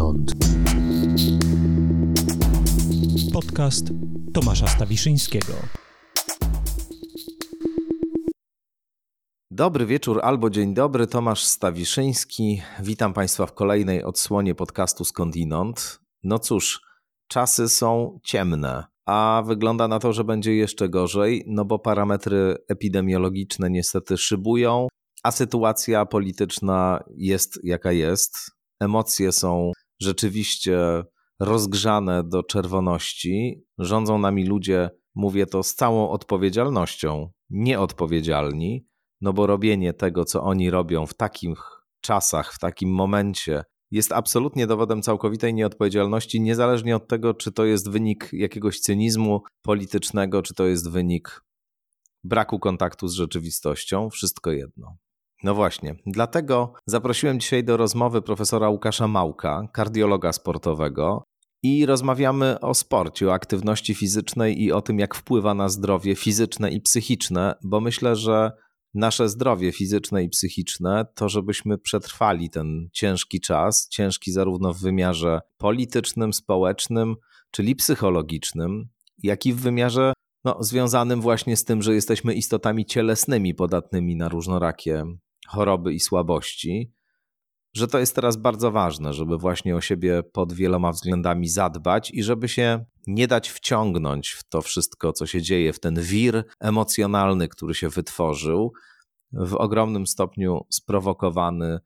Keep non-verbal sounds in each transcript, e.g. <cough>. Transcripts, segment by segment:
skądinąd. Podcast Tomasza Stawiszyńskiego. Dobry wieczór albo dzień dobry, Tomasz Stawiszyński. Witam Państwa w kolejnej odsłonie podcastu Skądinąd. No cóż, czasy są ciemne, a wygląda na to, że będzie jeszcze gorzej, no bo parametry epidemiologiczne niestety szybują, a sytuacja polityczna jest jaka jest. Emocje są rzeczywiście rozgrzane do czerwoności. Rządzą nami ludzie, mówię to z całą odpowiedzialnością, nieodpowiedzialni, no bo robienie tego, co oni robią w takich czasach, w takim momencie, jest absolutnie dowodem całkowitej nieodpowiedzialności, niezależnie od tego, czy to jest wynik jakiegoś cynizmu politycznego, czy to jest wynik braku kontaktu z rzeczywistością, wszystko jedno. No właśnie, dlatego zaprosiłem dzisiaj do rozmowy profesora Łukasza Małka, kardiologa sportowego, i rozmawiamy o sporcie, o aktywności fizycznej i o tym, jak wpływa na zdrowie fizyczne i psychiczne, bo myślę, że nasze zdrowie fizyczne i psychiczne, to żebyśmy przetrwali ten ciężki czas, ciężki zarówno w wymiarze politycznym, społecznym, czyli psychologicznym, jak i w wymiarze no, związanym właśnie z tym, że jesteśmy istotami cielesnymi podatnymi na różnorakie choroby i słabości, że to jest teraz bardzo ważne, żeby właśnie o siebie pod wieloma względami zadbać i żeby się nie dać wciągnąć w to wszystko, co się dzieje, w ten wir emocjonalny, który się wytworzył, w ogromnym stopniu sprowokowany,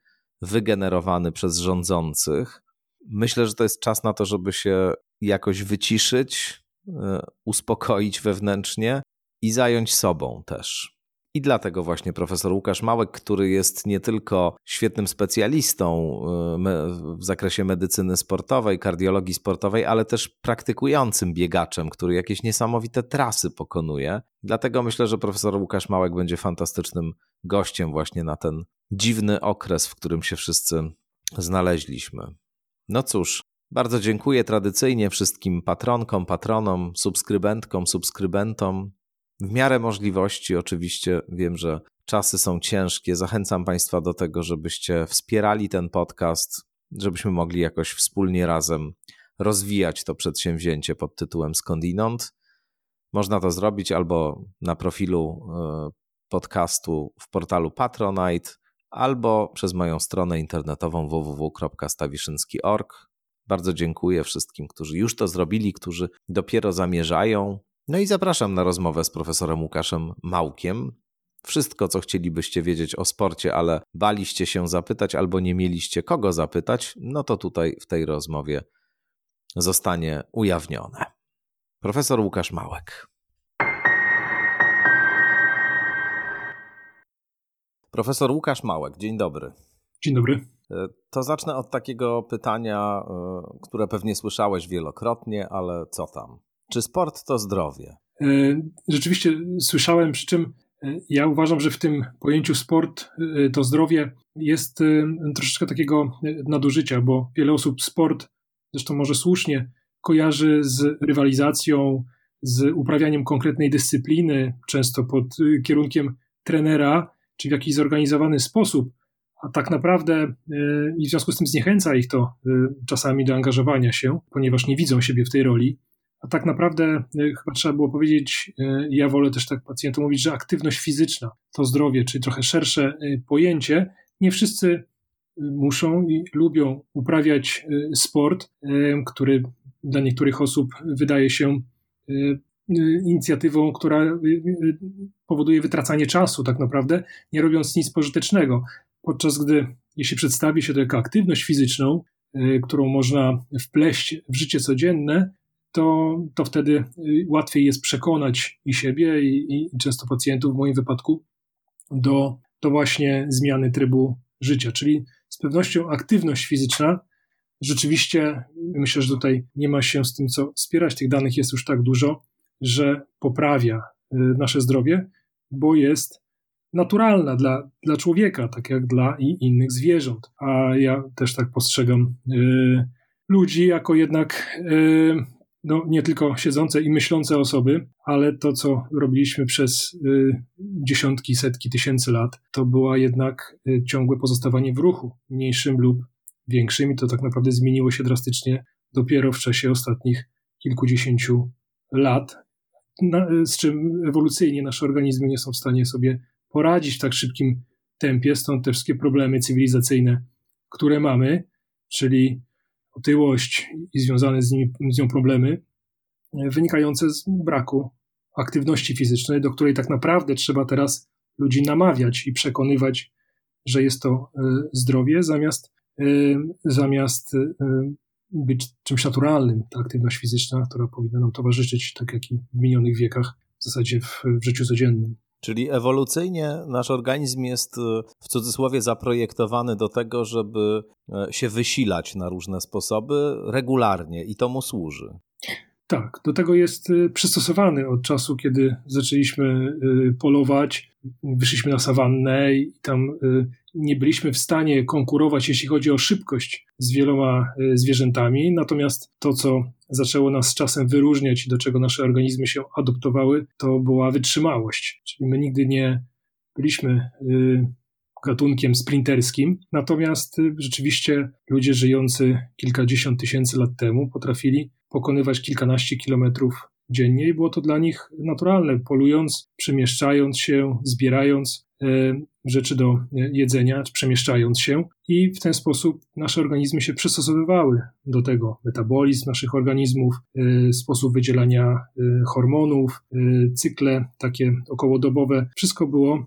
wygenerowany przez rządzących. Myślę, że to jest czas na to, żeby się jakoś wyciszyć, e, uspokoić wewnętrznie i zająć sobą też. I dlatego właśnie profesor Łukasz Małek, który jest nie tylko świetnym specjalistą y, w zakresie medycyny sportowej, kardiologii sportowej, ale też praktykującym biegaczem, który jakieś niesamowite trasy pokonuje. Dlatego myślę, że profesor Łukasz Małek będzie fantastycznym gościem właśnie na ten dziwny okres, w którym się wszyscy znaleźliśmy. No cóż, bardzo dziękuję tradycyjnie wszystkim patronkom, patronom, subskrybentkom, subskrybentom w miarę możliwości, oczywiście wiem, że czasy są ciężkie. Zachęcam Państwa do tego, żebyście wspierali ten podcast, żebyśmy mogli jakoś wspólnie razem rozwijać to przedsięwzięcie pod tytułem Skądinąd. Można to zrobić albo na profilu e, podcastu w portalu Patronite, albo przez moją stronę internetową www.stawiszynski.org. Bardzo dziękuję wszystkim, którzy już to zrobili, którzy dopiero zamierzają no i zapraszam na rozmowę z profesorem Łukaszem Małkiem. Wszystko, co chcielibyście wiedzieć o sporcie, ale baliście się zapytać albo nie mieliście kogo zapytać, no to tutaj w tej rozmowie zostanie ujawnione. Profesor Łukasz Małek. Profesor Łukasz Małek, dzień dobry. Dzień dobry. E, to zacznę od takiego pytania, e, które pewnie słyszałeś wielokrotnie, ale co tam? Czy sport to zdrowie? E, rzeczywiście słyszałem, przy czym e, ja uważam, że w tym pojęciu sport e, to zdrowie jest troszeczkę takiego nadużycia, bo wiele osób sport, zresztą może słusznie, kojarzy z rywalizacją, z uprawianiem konkretnej dyscypliny, często pod kierunkiem trenera, czy w jakiś zorganizowany sposób, a tak naprawdę i w związku z tym zniechęca ich to czasami do angażowania się, ponieważ nie widzą siebie w tej roli. A tak naprawdę e, chyba trzeba było powiedzieć, e, ja wolę też tak pacjentom mówić, że aktywność fizyczna to zdrowie, czyli trochę szersze e, pojęcie. Nie wszyscy muszą i lubią uprawiać sport, który dla niektórych osób wydaje się inicjatywą, która powoduje wytracanie czasu, tak naprawdę, nie robiąc nic pożytecznego. Podczas gdy, jeśli przedstawi się to jako aktywność fizyczną, którą można wpleść w życie codzienne, to, to wtedy y, łatwiej jest przekonać i siebie, i, i często pacjentów, w moim wypadku, do, do właśnie zmiany trybu życia. Czyli z pewnością aktywność fizyczna rzeczywiście, myślę, że tutaj nie ma się z tym co spierać, tych danych jest już tak dużo, że poprawia y, nasze zdrowie, bo jest naturalna dla, dla człowieka, tak jak dla i innych zwierząt. A ja też tak postrzegam y, ludzi jako jednak no, nie tylko siedzące i myślące osoby, ale to, co robiliśmy przez y, dziesiątki, setki tysięcy lat, to była jednak y, ciągłe pozostawanie w ruchu, mniejszym lub większym i to tak naprawdę zmieniło się drastycznie dopiero w czasie ostatnich kilkudziesięciu lat, z czym ewolucyjnie nasze organizmy nie są w stanie sobie poradzić w tak szybkim tempie, stąd te wszystkie problemy cywilizacyjne, które mamy, czyli otyłość i związane z, nimi, z nią problemy, wynikające z braku aktywności fizycznej, do której tak naprawdę trzeba teraz ludzi namawiać i przekonywać, że jest to e, zdrowie, zamiast, e, zamiast e, być czymś naturalnym, ta aktywność fizyczna, która powinna nam towarzyszyć, tak jak i w minionych wiekach, w zasadzie w, w życiu codziennym. Czyli ewolucyjnie nasz organizm jest w cudzysłowie zaprojektowany do tego, żeby się wysilać na różne sposoby regularnie i to mu służy. Tak, do tego jest y, przystosowany od czasu, kiedy zaczęliśmy y, polować, wyszliśmy na sawannę i tam y, nie byliśmy w stanie konkurować, jeśli chodzi o szybkość z wieloma zwierzętami. Natomiast to, co zaczęło nas z czasem wyróżniać i do czego nasze organizmy się adoptowały, to była wytrzymałość. Czyli my nigdy nie byliśmy gatunkiem sprinterskim, natomiast rzeczywiście ludzie żyjący kilkadziesiąt tysięcy lat temu potrafili pokonywać kilkanaście kilometrów dziennie i było to dla nich naturalne, polując, przemieszczając się, zbierając e, rzeczy do jedzenia, przemieszczając się i w ten sposób nasze organizmy się przystosowywały do tego. Metabolizm naszych organizmów, e, sposób wydzielania e, hormonów, cykle takie okołodobowe, wszystko było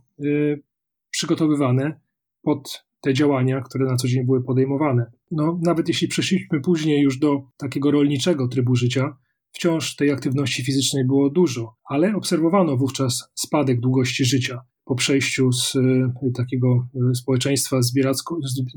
przygotowywane pod te działania, które na co dzień były podejmowane. No, nawet jeśli przeszliśmy później już do takiego rolniczego trybu życia, wciąż tej aktywności fizycznej było dużo, ale obserwowano wówczas spadek długości życia po przejściu z y, takiego y, społeczeństwa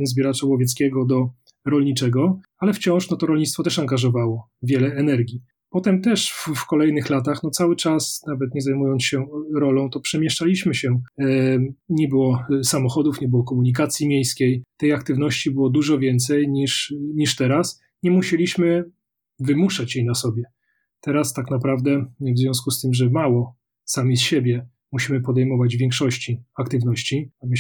zbieraczo-łowieckiego do rolniczego, ale wciąż no, to rolnictwo też angażowało wiele energii. Potem też w, w, kolejnych latach, no cały czas, nawet nie zajmując się rolą, to przemieszczaliśmy się. E, nie było samochodów, nie było komunikacji miejskiej. Tej aktywności było dużo więcej niż, niż teraz. Nie musieliśmy wymuszać jej na sobie. Teraz tak naprawdę, w związku z tym, że mało sami z siebie musimy podejmować w większości aktywności, mamy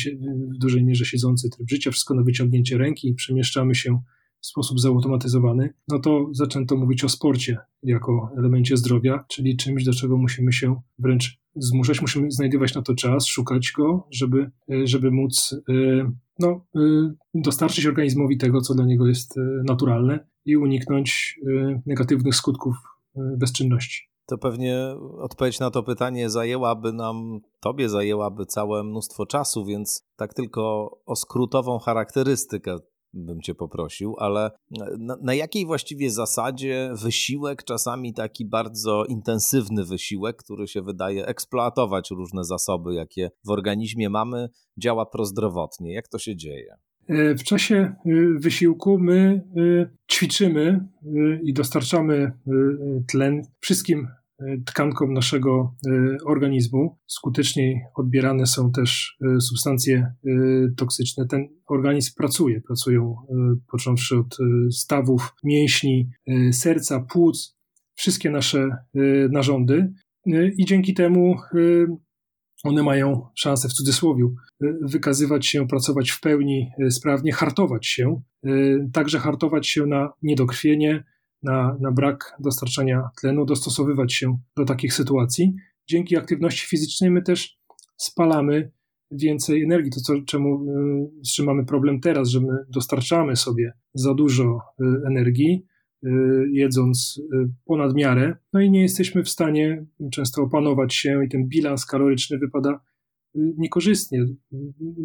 w dużej mierze siedzący tryb życia, wszystko na wyciągnięcie ręki przemieszczamy się w sposób zautomatyzowany, no to zaczęto mówić o sporcie jako elemencie zdrowia, czyli czymś, do czego musimy się wręcz zmuszać, musimy znajdywać na to czas, szukać go, żeby, żeby móc e, no, e, dostarczyć organizmowi tego, co dla niego jest e, naturalne i uniknąć negatywnych skutków bezczynności. To pewnie odpowiedź na to pytanie zajęłaby nam, tobie zajęłaby całe mnóstwo czasu, więc tak tylko o skrótową charakterystykę bym cię poprosił, ale na, na, jakiej właściwie zasadzie wysiłek, czasami taki bardzo intensywny wysiłek, który się wydaje eksploatować różne zasoby, jakie w organizmie mamy, działa prozdrowotnie? Jak to się dzieje? E, w czasie y, wysiłku my y, ćwiczymy i dostarczamy tlen wszystkim tkankom naszego e, organizmu. Skuteczniej odbierane są też e, substancje e, toksyczne. Ten organizm pracuje, pracują począwszy od stawów, mięśni, serca, płuc, wszystkie nasze narządy i dzięki temu one mają szansę w cudzysłowie wykazywać się, pracować w pełni sprawnie, hartować się, także hartować się na niedokrwienie, na, na brak dostarczania tlenu, dostosowywać się do takich sytuacji. Dzięki aktywności fizycznej my też spalamy więcej energii. To, co, czemu, y, z czym mamy problem teraz, że my dostarczamy sobie za dużo y, energii, y, jedząc ponad miarę, no i nie jesteśmy w stanie często opanować się, i ten bilans kaloryczny wypada niekorzystnie.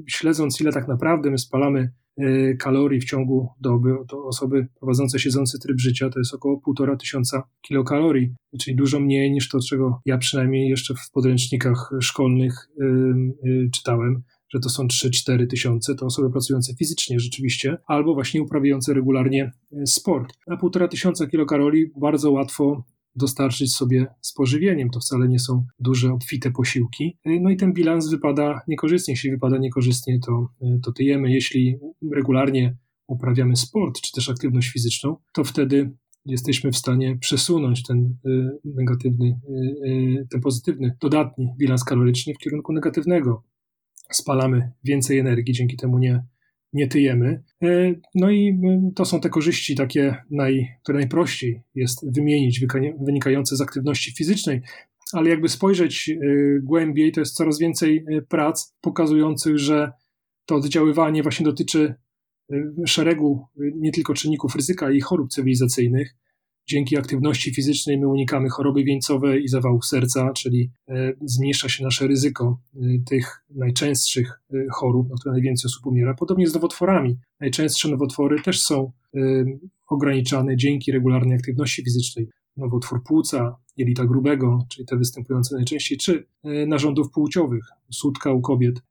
Śledząc, ile tak naprawdę my spalamy Y, kalorii w ciągu doby, to osoby prowadzące siedzący tryb życia to jest około 1,5 tysiąca kilokalorii, czyli dużo mniej niż to, czego ja przynajmniej jeszcze w podręcznikach szkolnych yy, czytałem że to są 3-4 tysiące, to osoby pracujące fizycznie rzeczywiście, albo właśnie uprawiające regularnie y, sport. Na 1,5 tysiąca kilokalorii bardzo łatwo dostarczyć sobie z pożywieniem. To wcale nie są duże, obfite posiłki. No i ten bilans wypada niekorzystnie. Jeśli wypada niekorzystnie, to, to tyjemy. Jeśli regularnie uprawiamy sport czy też aktywność fizyczną, to wtedy jesteśmy w stanie przesunąć ten y, negatywny, ten pozytywny, dodatni bilans kaloryczny w kierunku negatywnego. Spalamy więcej energii, dzięki temu nie, nie tyjemy. No i to są te korzyści takie, naj, które najprościej jest wymienić, wynikające z aktywności fizycznej, ale jakby spojrzeć głębiej, to jest coraz więcej prac pokazujących, że to oddziaływanie właśnie dotyczy szeregu nie tylko czynników ryzyka i chorób cywilizacyjnych, Dzięki aktywności fizycznej my unikamy choroby wieńcowej i zawałów serca, czyli e, zmniejsza się nasze ryzyko e, tych najczęstszych e, chorób, na które najwięcej osób umiera. Podobnie z nowotworami. Najczęstsze nowotwory też są ograniczane dzięki regularnej aktywności fizycznej. Nowotwór płuca, jelita grubego, czyli te występujące najczęściej, czy narządów płciowych, sutka u kobiet.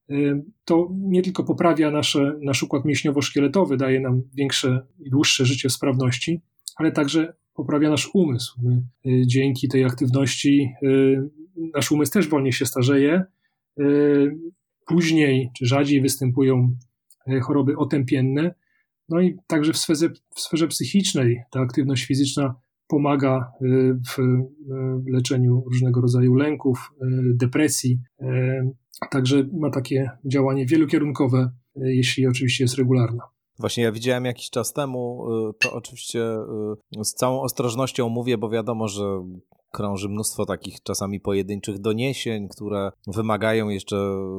To nie tylko poprawia nasze, nasz układ mięśniowo-szkieletowy, daje nam większe i dłuższe życie w sprawności, ale także poprawia nasz umysł. My, y, dzięki tej aktywności y, nasz umysł też wolniej się starzeje. Y, później czy rzadziej występują choroby otępienne. No i także w sferze, w sferze psychicznej ta aktywność fizyczna pomaga w leczeniu różnego rodzaju lęków, depresji. Także ma takie działanie wielokierunkowe, jeśli oczywiście jest regularna. Właśnie ja widziałem jakiś czas temu, y, to oczywiście y, z całą ostrożnością mówię, bo wiadomo, że krąży mnóstwo takich czasami pojedynczych doniesień, które wymagają jeszcze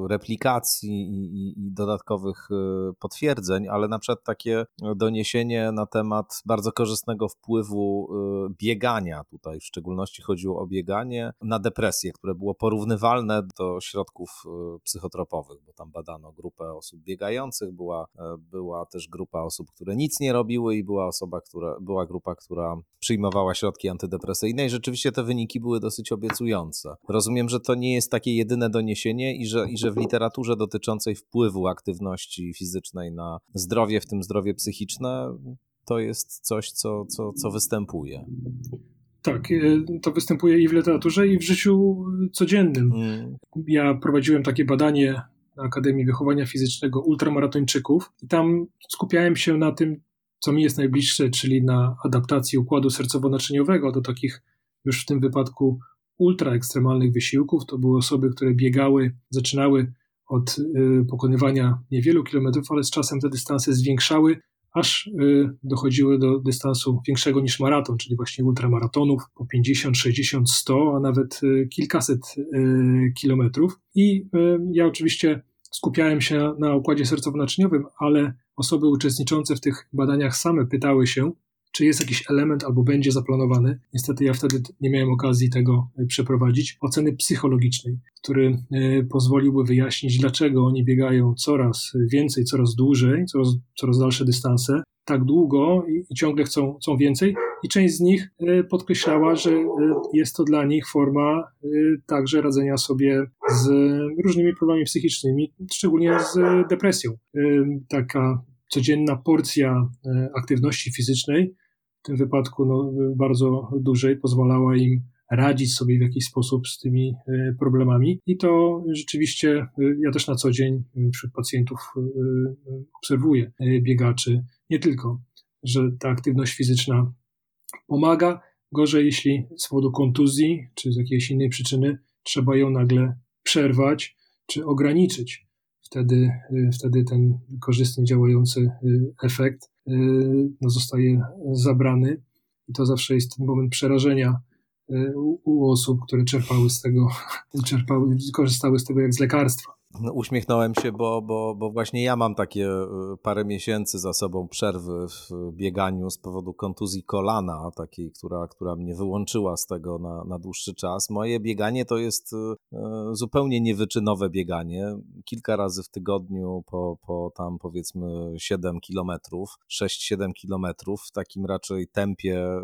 replikacji i, i, i, dodatkowych y, potwierdzeń, ale na przykład takie doniesienie na temat bardzo korzystnego wpływu y, biegania, tutaj w szczególności chodziło o bieganie, na depresję, które było porównywalne do środków y, psychotropowych, bo tam badano grupę osób biegających, była, była też grupa osób, które nic nie robiły i była osoba, która, była grupa, która przyjmowała środki antydepresyjne i rzeczywiście te wyniki były dosyć obiecujące. Rozumiem, że to nie jest takie jedyne doniesienie i że, i że w literaturze dotyczącej wpływu aktywności fizycznej na zdrowie, w tym zdrowie psychiczne, to jest coś, co, co, co występuje. Tak, e, to występuje i w literaturze, i w życiu codziennym. Mm. Ja prowadziłem takie badanie na Akademii Wychowania Fizycznego ultramaratończyków i tam skupiałem się na tym, co mi jest najbliższe, czyli na adaptacji układu sercowo-naczyniowego do takich już w tym wypadku ultra ekstremalnych wysiłków. To były osoby, które biegały, zaczynały od y, pokonywania niewielu kilometrów, ale z czasem te dystanse zwiększały, aż y, dochodziły do dystansu większego niż maraton, czyli właśnie ultramaratonów po 50, 60, 100, a nawet y, kilkaset kilometrów. I ja oczywiście skupiałem się na układzie sercowo-naczyniowym, ale osoby uczestniczące w tych badaniach same pytały się, czy jest jakiś element albo będzie zaplanowany. Niestety ja wtedy nie miałem okazji tego e, przeprowadzić. Oceny psychologicznej, który e, pozwoliłby wyjaśnić, dlaczego oni biegają coraz więcej, coraz dłużej, coraz, coraz dalsze dystanse, tak długo i, ciągle chcą, chcą więcej. I część z nich e, podkreślała, że jest to dla nich forma także radzenia sobie z różnymi problemami psychicznymi, szczególnie z depresją. Taka codzienna porcja aktywności fizycznej tym wypadku no, bardzo dużej, pozwalała im radzić sobie w jakiś sposób z tymi e, problemami. I to rzeczywiście e, ja też na co dzień e, wśród pacjentów obserwuję biegaczy. Nie tylko, że ta aktywność fizyczna pomaga. Gorzej, jeśli z powodu kontuzji czy z jakiejś innej przyczyny trzeba ją nagle przerwać czy ograniczyć. Wtedy, wtedy ten korzystnie działający efekt no, zostaje zabrany. I to zawsze jest ten moment przerażenia y, u, u osób, które czerpały z tego, <laughs> czerpały, korzystały z tego jak z lekarstwa. Uśmiechnąłem się, bo, bo, bo właśnie ja mam takie e, parę miesięcy za sobą przerwy w bieganiu z powodu kontuzji kolana, takiej, która, która mnie wyłączyła z tego na, na dłuższy czas. Moje bieganie to jest e, zupełnie niewyczynowe bieganie. Kilka razy w tygodniu po, po tam powiedzmy 7 kilometrów, 6-7 kilometrów, w takim raczej tempie e,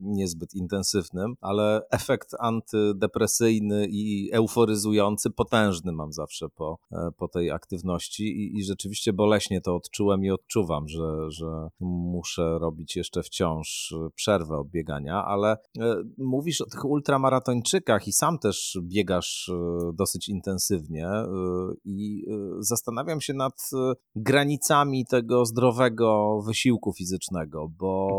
niezbyt intensywnym, ale efekt antydepresyjny i euforyzujący potężny mam zawsze po, e, po tej aktywności i, i rzeczywiście boleśnie to odczułem i odczuwam, że, że muszę robić jeszcze wciąż przerwę od biegania, ale e, mówisz o tych ultramaratończykach i sam też biegasz e, dosyć intensywnie i zastanawiam się nad granicami tego zdrowego wysiłku fizycznego, bo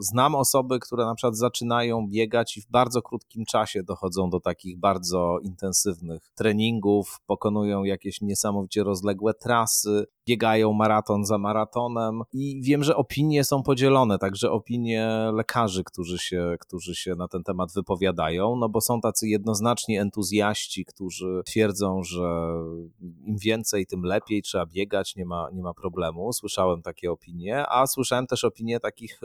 znam osoby, które na przykład zaczynają biegać i w bardzo krótkim czasie dochodzą do takich bardzo intensywnych treningów, pokonują jakieś niesamowicie rozległe trasy. Biegają maraton za maratonem i wiem, że opinie są podzielone, także opinie lekarzy, którzy się, którzy się na ten temat wypowiadają, no bo są tacy jednoznaczni entuzjaści, którzy twierdzą, że im więcej, tym lepiej, trzeba biegać, nie ma, nie ma problemu. Słyszałem takie opinie, a słyszałem też opinie takich,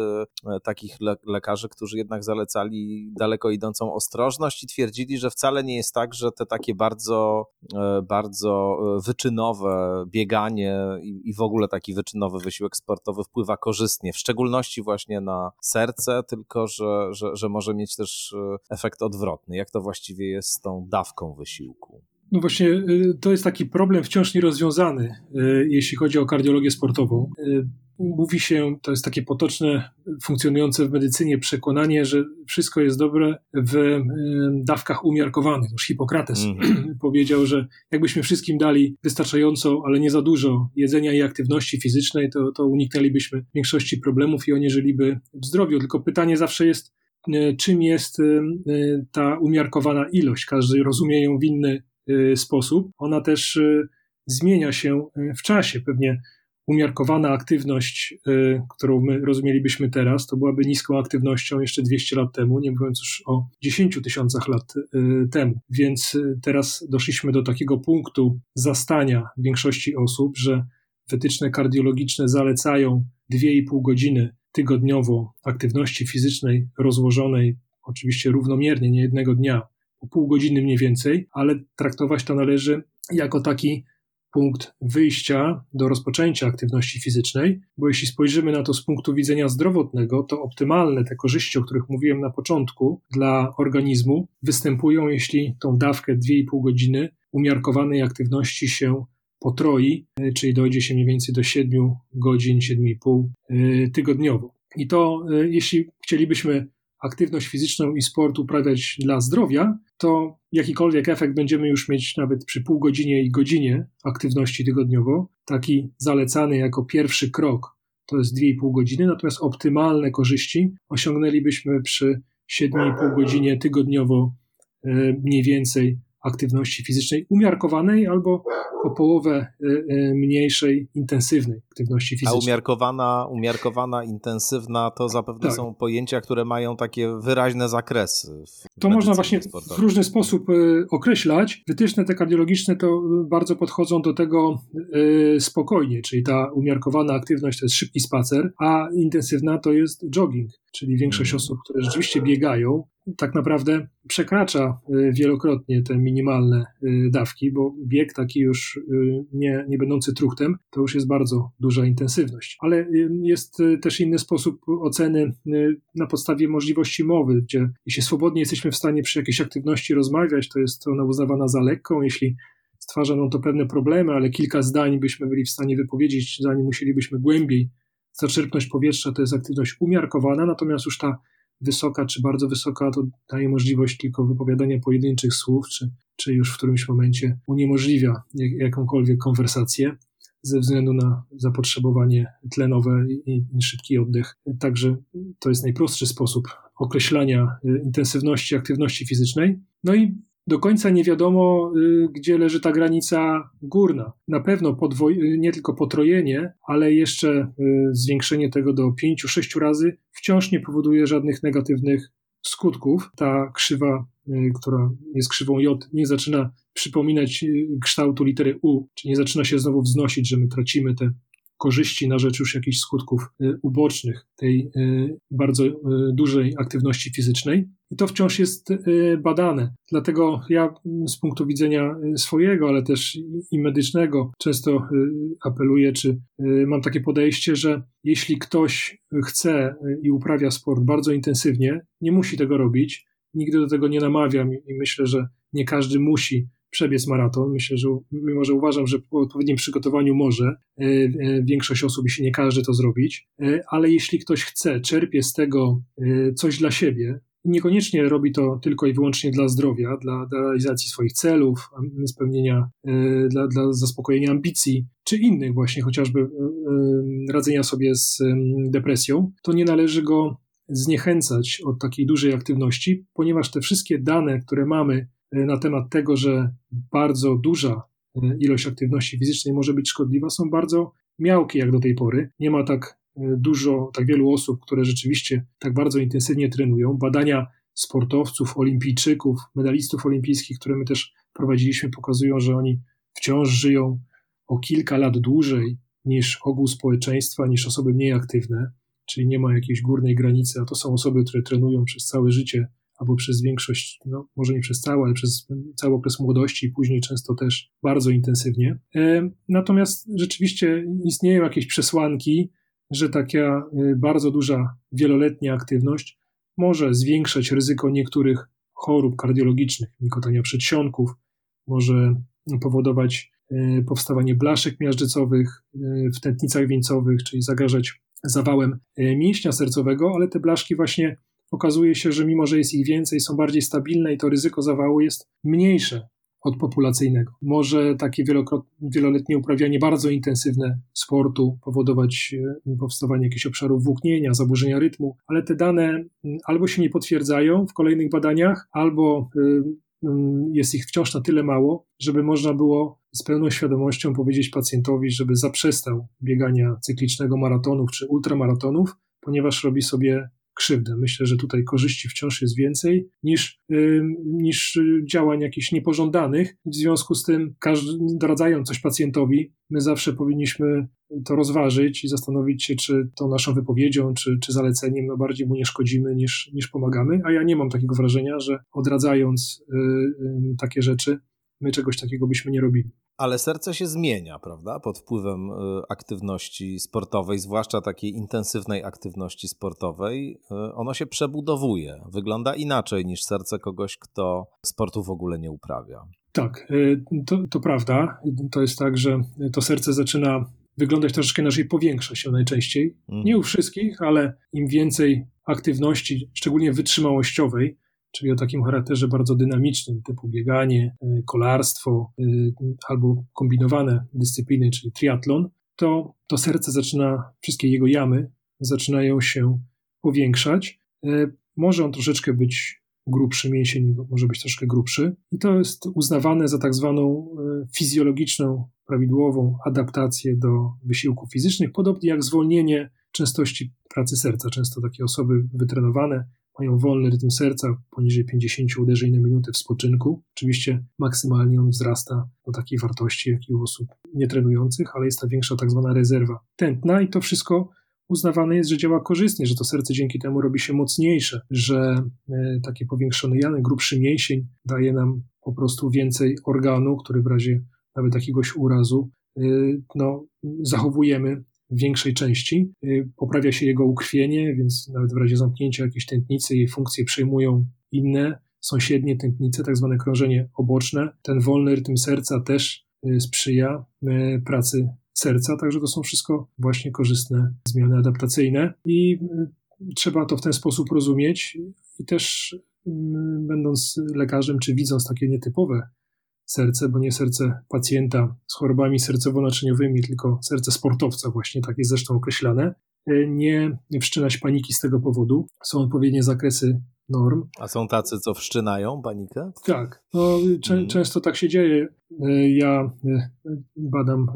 e, takich le lekarzy, którzy jednak zalecali daleko idącą ostrożność i twierdzili, że wcale nie jest tak, że te takie bardzo, e, bardzo e, wyczynowe bieganie i, w ogóle taki wyczynowy wysiłek sportowy wpływa korzystnie, w szczególności właśnie na serce, tylko że, że, że może mieć też efekt odwrotny. Jak to właściwie jest z tą dawką wysiłku? No właśnie, y, to jest taki problem wciąż nierozwiązany, y, jeśli chodzi o kardiologię sportową. Mówi się, to jest takie potoczne, funkcjonujące w medycynie przekonanie, że wszystko jest dobre w dawkach umiarkowanych. Już Hipokrates mm. <clears throat> powiedział, że jakbyśmy wszystkim dali wystarczająco, ale nie za dużo jedzenia i aktywności fizycznej, to, to uniknęlibyśmy większości problemów i oni żyliby w zdrowiu. Tylko pytanie zawsze jest, czym jest ta umiarkowana ilość. Każdy rozumie ją w inny sposób. Ona też zmienia się w czasie. Pewnie umiarkowana aktywność, którą my rozumielibyśmy teraz, to byłaby niską aktywnością jeszcze 200 lat temu, nie mówiąc już o 10 tysiącach lat temu. Więc teraz doszliśmy do takiego punktu zastania większości osób, że wytyczne kardiologiczne zalecają 2,5 godziny tygodniowo aktywności fizycznej rozłożonej oczywiście równomiernie, nie jednego dnia po pół godziny mniej więcej, ale traktować to należy jako taki punkt wyjścia do rozpoczęcia aktywności fizycznej, bo jeśli spojrzymy na to z punktu widzenia zdrowotnego, to optymalne te korzyści, o których mówiłem na początku, dla organizmu występują, jeśli tą dawkę 2,5 godziny umiarkowanej aktywności się potroi, czyli dojdzie się mniej więcej do 7 godzin, 7,5 y, tygodniowo. I to, y, jeśli chcielibyśmy aktywność fizyczną i sport uprawiać dla zdrowia, to jakikolwiek efekt będziemy już mieć nawet przy pół godzinie i godzinie aktywności tygodniowo. Taki zalecany jako pierwszy krok to jest 2,5 godziny, natomiast optymalne korzyści osiągnęlibyśmy przy 7,5 godzinie tygodniowo e, mniej więcej aktywności fizycznej umiarkowanej albo o połowę y, y, mniejszej, intensywnej aktywności fizycznej. A umiarkowana, umiarkowana intensywna to zapewne tak. są pojęcia, które mają takie wyraźne zakresy. To można właśnie sportowej. w różny sposób y, określać. Wytyczne te kardiologiczne to bardzo podchodzą do tego spokojnie, czyli ta umiarkowana aktywność to jest szybki spacer, a intensywna to jest jogging, czyli większość hmm. osób, które rzeczywiście biegają, tak naprawdę przekracza y, wielokrotnie te minimalne y, dawki, bo bieg taki już y, nie, nie będący truchtem, to już jest bardzo duża intensywność. Ale jest też inny sposób oceny na podstawie możliwości mowy, gdzie jeśli swobodnie jesteśmy w stanie przy jakiejś aktywności rozmawiać, to jest ona uznawana za lekką, jeśli stwarza nam to pewne problemy, ale kilka zdań byśmy byli w stanie wypowiedzieć, zanim musielibyśmy głębiej zaczerpnąć powietrza, to jest aktywność umiarkowana, natomiast już ta wysoka czy bardzo wysoka, to daje możliwość tylko wypowiadania pojedynczych słów, czy, czy już w którymś momencie uniemożliwia jakąkolwiek konwersację ze względu na zapotrzebowanie tlenowe i, szybki oddech. Także to jest najprostszy sposób określania y, intensywności aktywności fizycznej. No i do końca nie wiadomo, y, gdzie leży ta granica górna. Na pewno podwoj- y, nie tylko potrojenie, ale jeszcze zwiększenie tego do 5-6 razy wciąż nie powoduje żadnych negatywnych skutków. Ta krzywa, która jest krzywą J, nie zaczyna przypominać kształtu litery U, czy nie zaczyna się znowu wznosić, że my tracimy te korzyści na rzecz już jakichś skutków y, ubocznych tej y, bardzo y, dużej aktywności fizycznej. I to wciąż jest badane. Dlatego ja z punktu widzenia swojego, ale też i medycznego, często apeluję, czy mam takie podejście, że jeśli ktoś chce i uprawia sport bardzo intensywnie, nie musi tego robić. Nigdy do tego nie namawiam i myślę, że nie każdy musi przebiec maraton. Myślę, że mimo, że uważam, że po odpowiednim przygotowaniu może większość osób, jeśli nie każe to zrobić, ale jeśli ktoś chce, czerpie z tego coś dla siebie, niekoniecznie robi to tylko i wyłącznie dla zdrowia, dla, dla realizacji swoich celów, spełnienia, dla, dla zaspokojenia ambicji, czy innych właśnie, chociażby radzenia sobie z depresją, to nie należy go zniechęcać od takiej dużej aktywności, ponieważ te wszystkie dane, które mamy na temat tego, że bardzo duża ilość aktywności fizycznej może być szkodliwa, są bardzo miałkie jak do tej pory. Nie ma tak dużo, tak wielu osób, które rzeczywiście tak bardzo intensywnie trenują. Badania sportowców, olimpijczyków, medalistów olimpijskich, które my też prowadziliśmy, pokazują, że oni wciąż żyją o kilka lat dłużej niż ogół społeczeństwa, niż osoby mniej aktywne, czyli nie ma jakiejś górnej granicy, a to są osoby, które trenują przez całe życie albo przez większość, no może nie przez całe, ale przez cały okres młodości i później często też bardzo intensywnie. E, natomiast rzeczywiście istnieją jakieś przesłanki, że taka e, bardzo duża wieloletnia aktywność może zwiększać ryzyko niektórych chorób kardiologicznych, nikotania przedsionków, może powodować e, powstawanie blaszek miażdżycowych e, w tętnicach wieńcowych, czyli zagrażać zawałem mięśnia sercowego, ale te blaszki właśnie okazuje się, że mimo, że jest ich więcej, są bardziej stabilne i to ryzyko zawału jest mniejsze od populacyjnego. Może takie wieloletnie uprawianie bardzo intensywne sportu powodować powstawanie jakichś obszarów włóknienia, zaburzenia rytmu, ale te dane albo się nie potwierdzają w kolejnych badaniach, albo jest ich wciąż na tyle mało, żeby można było z pełną świadomością powiedzieć pacjentowi, żeby zaprzestał biegania cyklicznego maratonów czy ultramaratonów, ponieważ robi sobie krzywdę. Myślę, że tutaj korzyści wciąż jest więcej niż, niż działań jakichś niepożądanych. W związku z tym, każdy, doradzając coś pacjentowi, my zawsze powinniśmy to rozważyć i zastanowić się, czy tą naszą wypowiedzią, czy, czy zaleceniem no bardziej mu nie szkodzimy niż, niż pomagamy. A ja nie mam takiego wrażenia, że odradzając y, y, takie rzeczy, my czegoś takiego byśmy nie robili. Ale serce się zmienia, prawda? Pod wpływem y, aktywności sportowej, zwłaszcza takiej intensywnej aktywności sportowej. Y, ono się przebudowuje. Wygląda inaczej niż serce kogoś, kto sportu w ogóle nie uprawia. Tak, y, to, to prawda. To jest tak, że to serce zaczyna wyglądać troszeczkę inaczej, powiększa się najczęściej. Mhm. Nie u wszystkich, ale im więcej aktywności, szczególnie wytrzymałościowej, czyli o takim charakterze bardzo dynamicznym, typu bieganie, e, kolarstwo e, albo kombinowane dyscypliny, czyli triatlon, to to serce zaczyna, wszystkie jego jamy zaczynają się powiększać. E, może on troszeczkę być grubszy, mięsień może być troszkę grubszy i to jest uznawane za tak zwaną fizjologiczną, prawidłową adaptację do wysiłków fizycznych, podobnie jak zwolnienie częstości pracy serca. Często takie osoby wytrenowane mają wolny rytm serca poniżej 50 uderzeń na minutę w spoczynku. Oczywiście maksymalnie on wzrasta do takiej wartości, jak i u osób nietrenujących, ale jest ta większa tak zwana rezerwa tętna i to wszystko uznawane jest, że działa korzystnie, że to serce dzięki temu robi się mocniejsze, że e, takie powiększone jany, grubszy mięsień daje nam po prostu więcej organu, który w razie nawet jakiegoś urazu e, no, zachowujemy większej części. Y, poprawia się jego ukrwienie, więc nawet w razie zamknięcia jakiejś tętnicy jej funkcje przejmują inne sąsiednie tętnice, tak zwane krążenie oboczne. Ten wolny rytm serca też y, sprzyja y, pracy serca, także to są wszystko właśnie korzystne zmiany adaptacyjne i trzeba to w ten sposób rozumieć i też będąc lekarzem, czy widząc takie nietypowe serce, bo nie serce pacjenta z chorobami sercowo-naczyniowymi, tylko serce sportowca, właśnie tak jest zresztą określane. E, nie wszczynać paniki z tego powodu. Są odpowiednie zakresy norm. A są tacy, co wszczynają panikę? Tak, no, hmm. często tak się dzieje. E, ja e, badam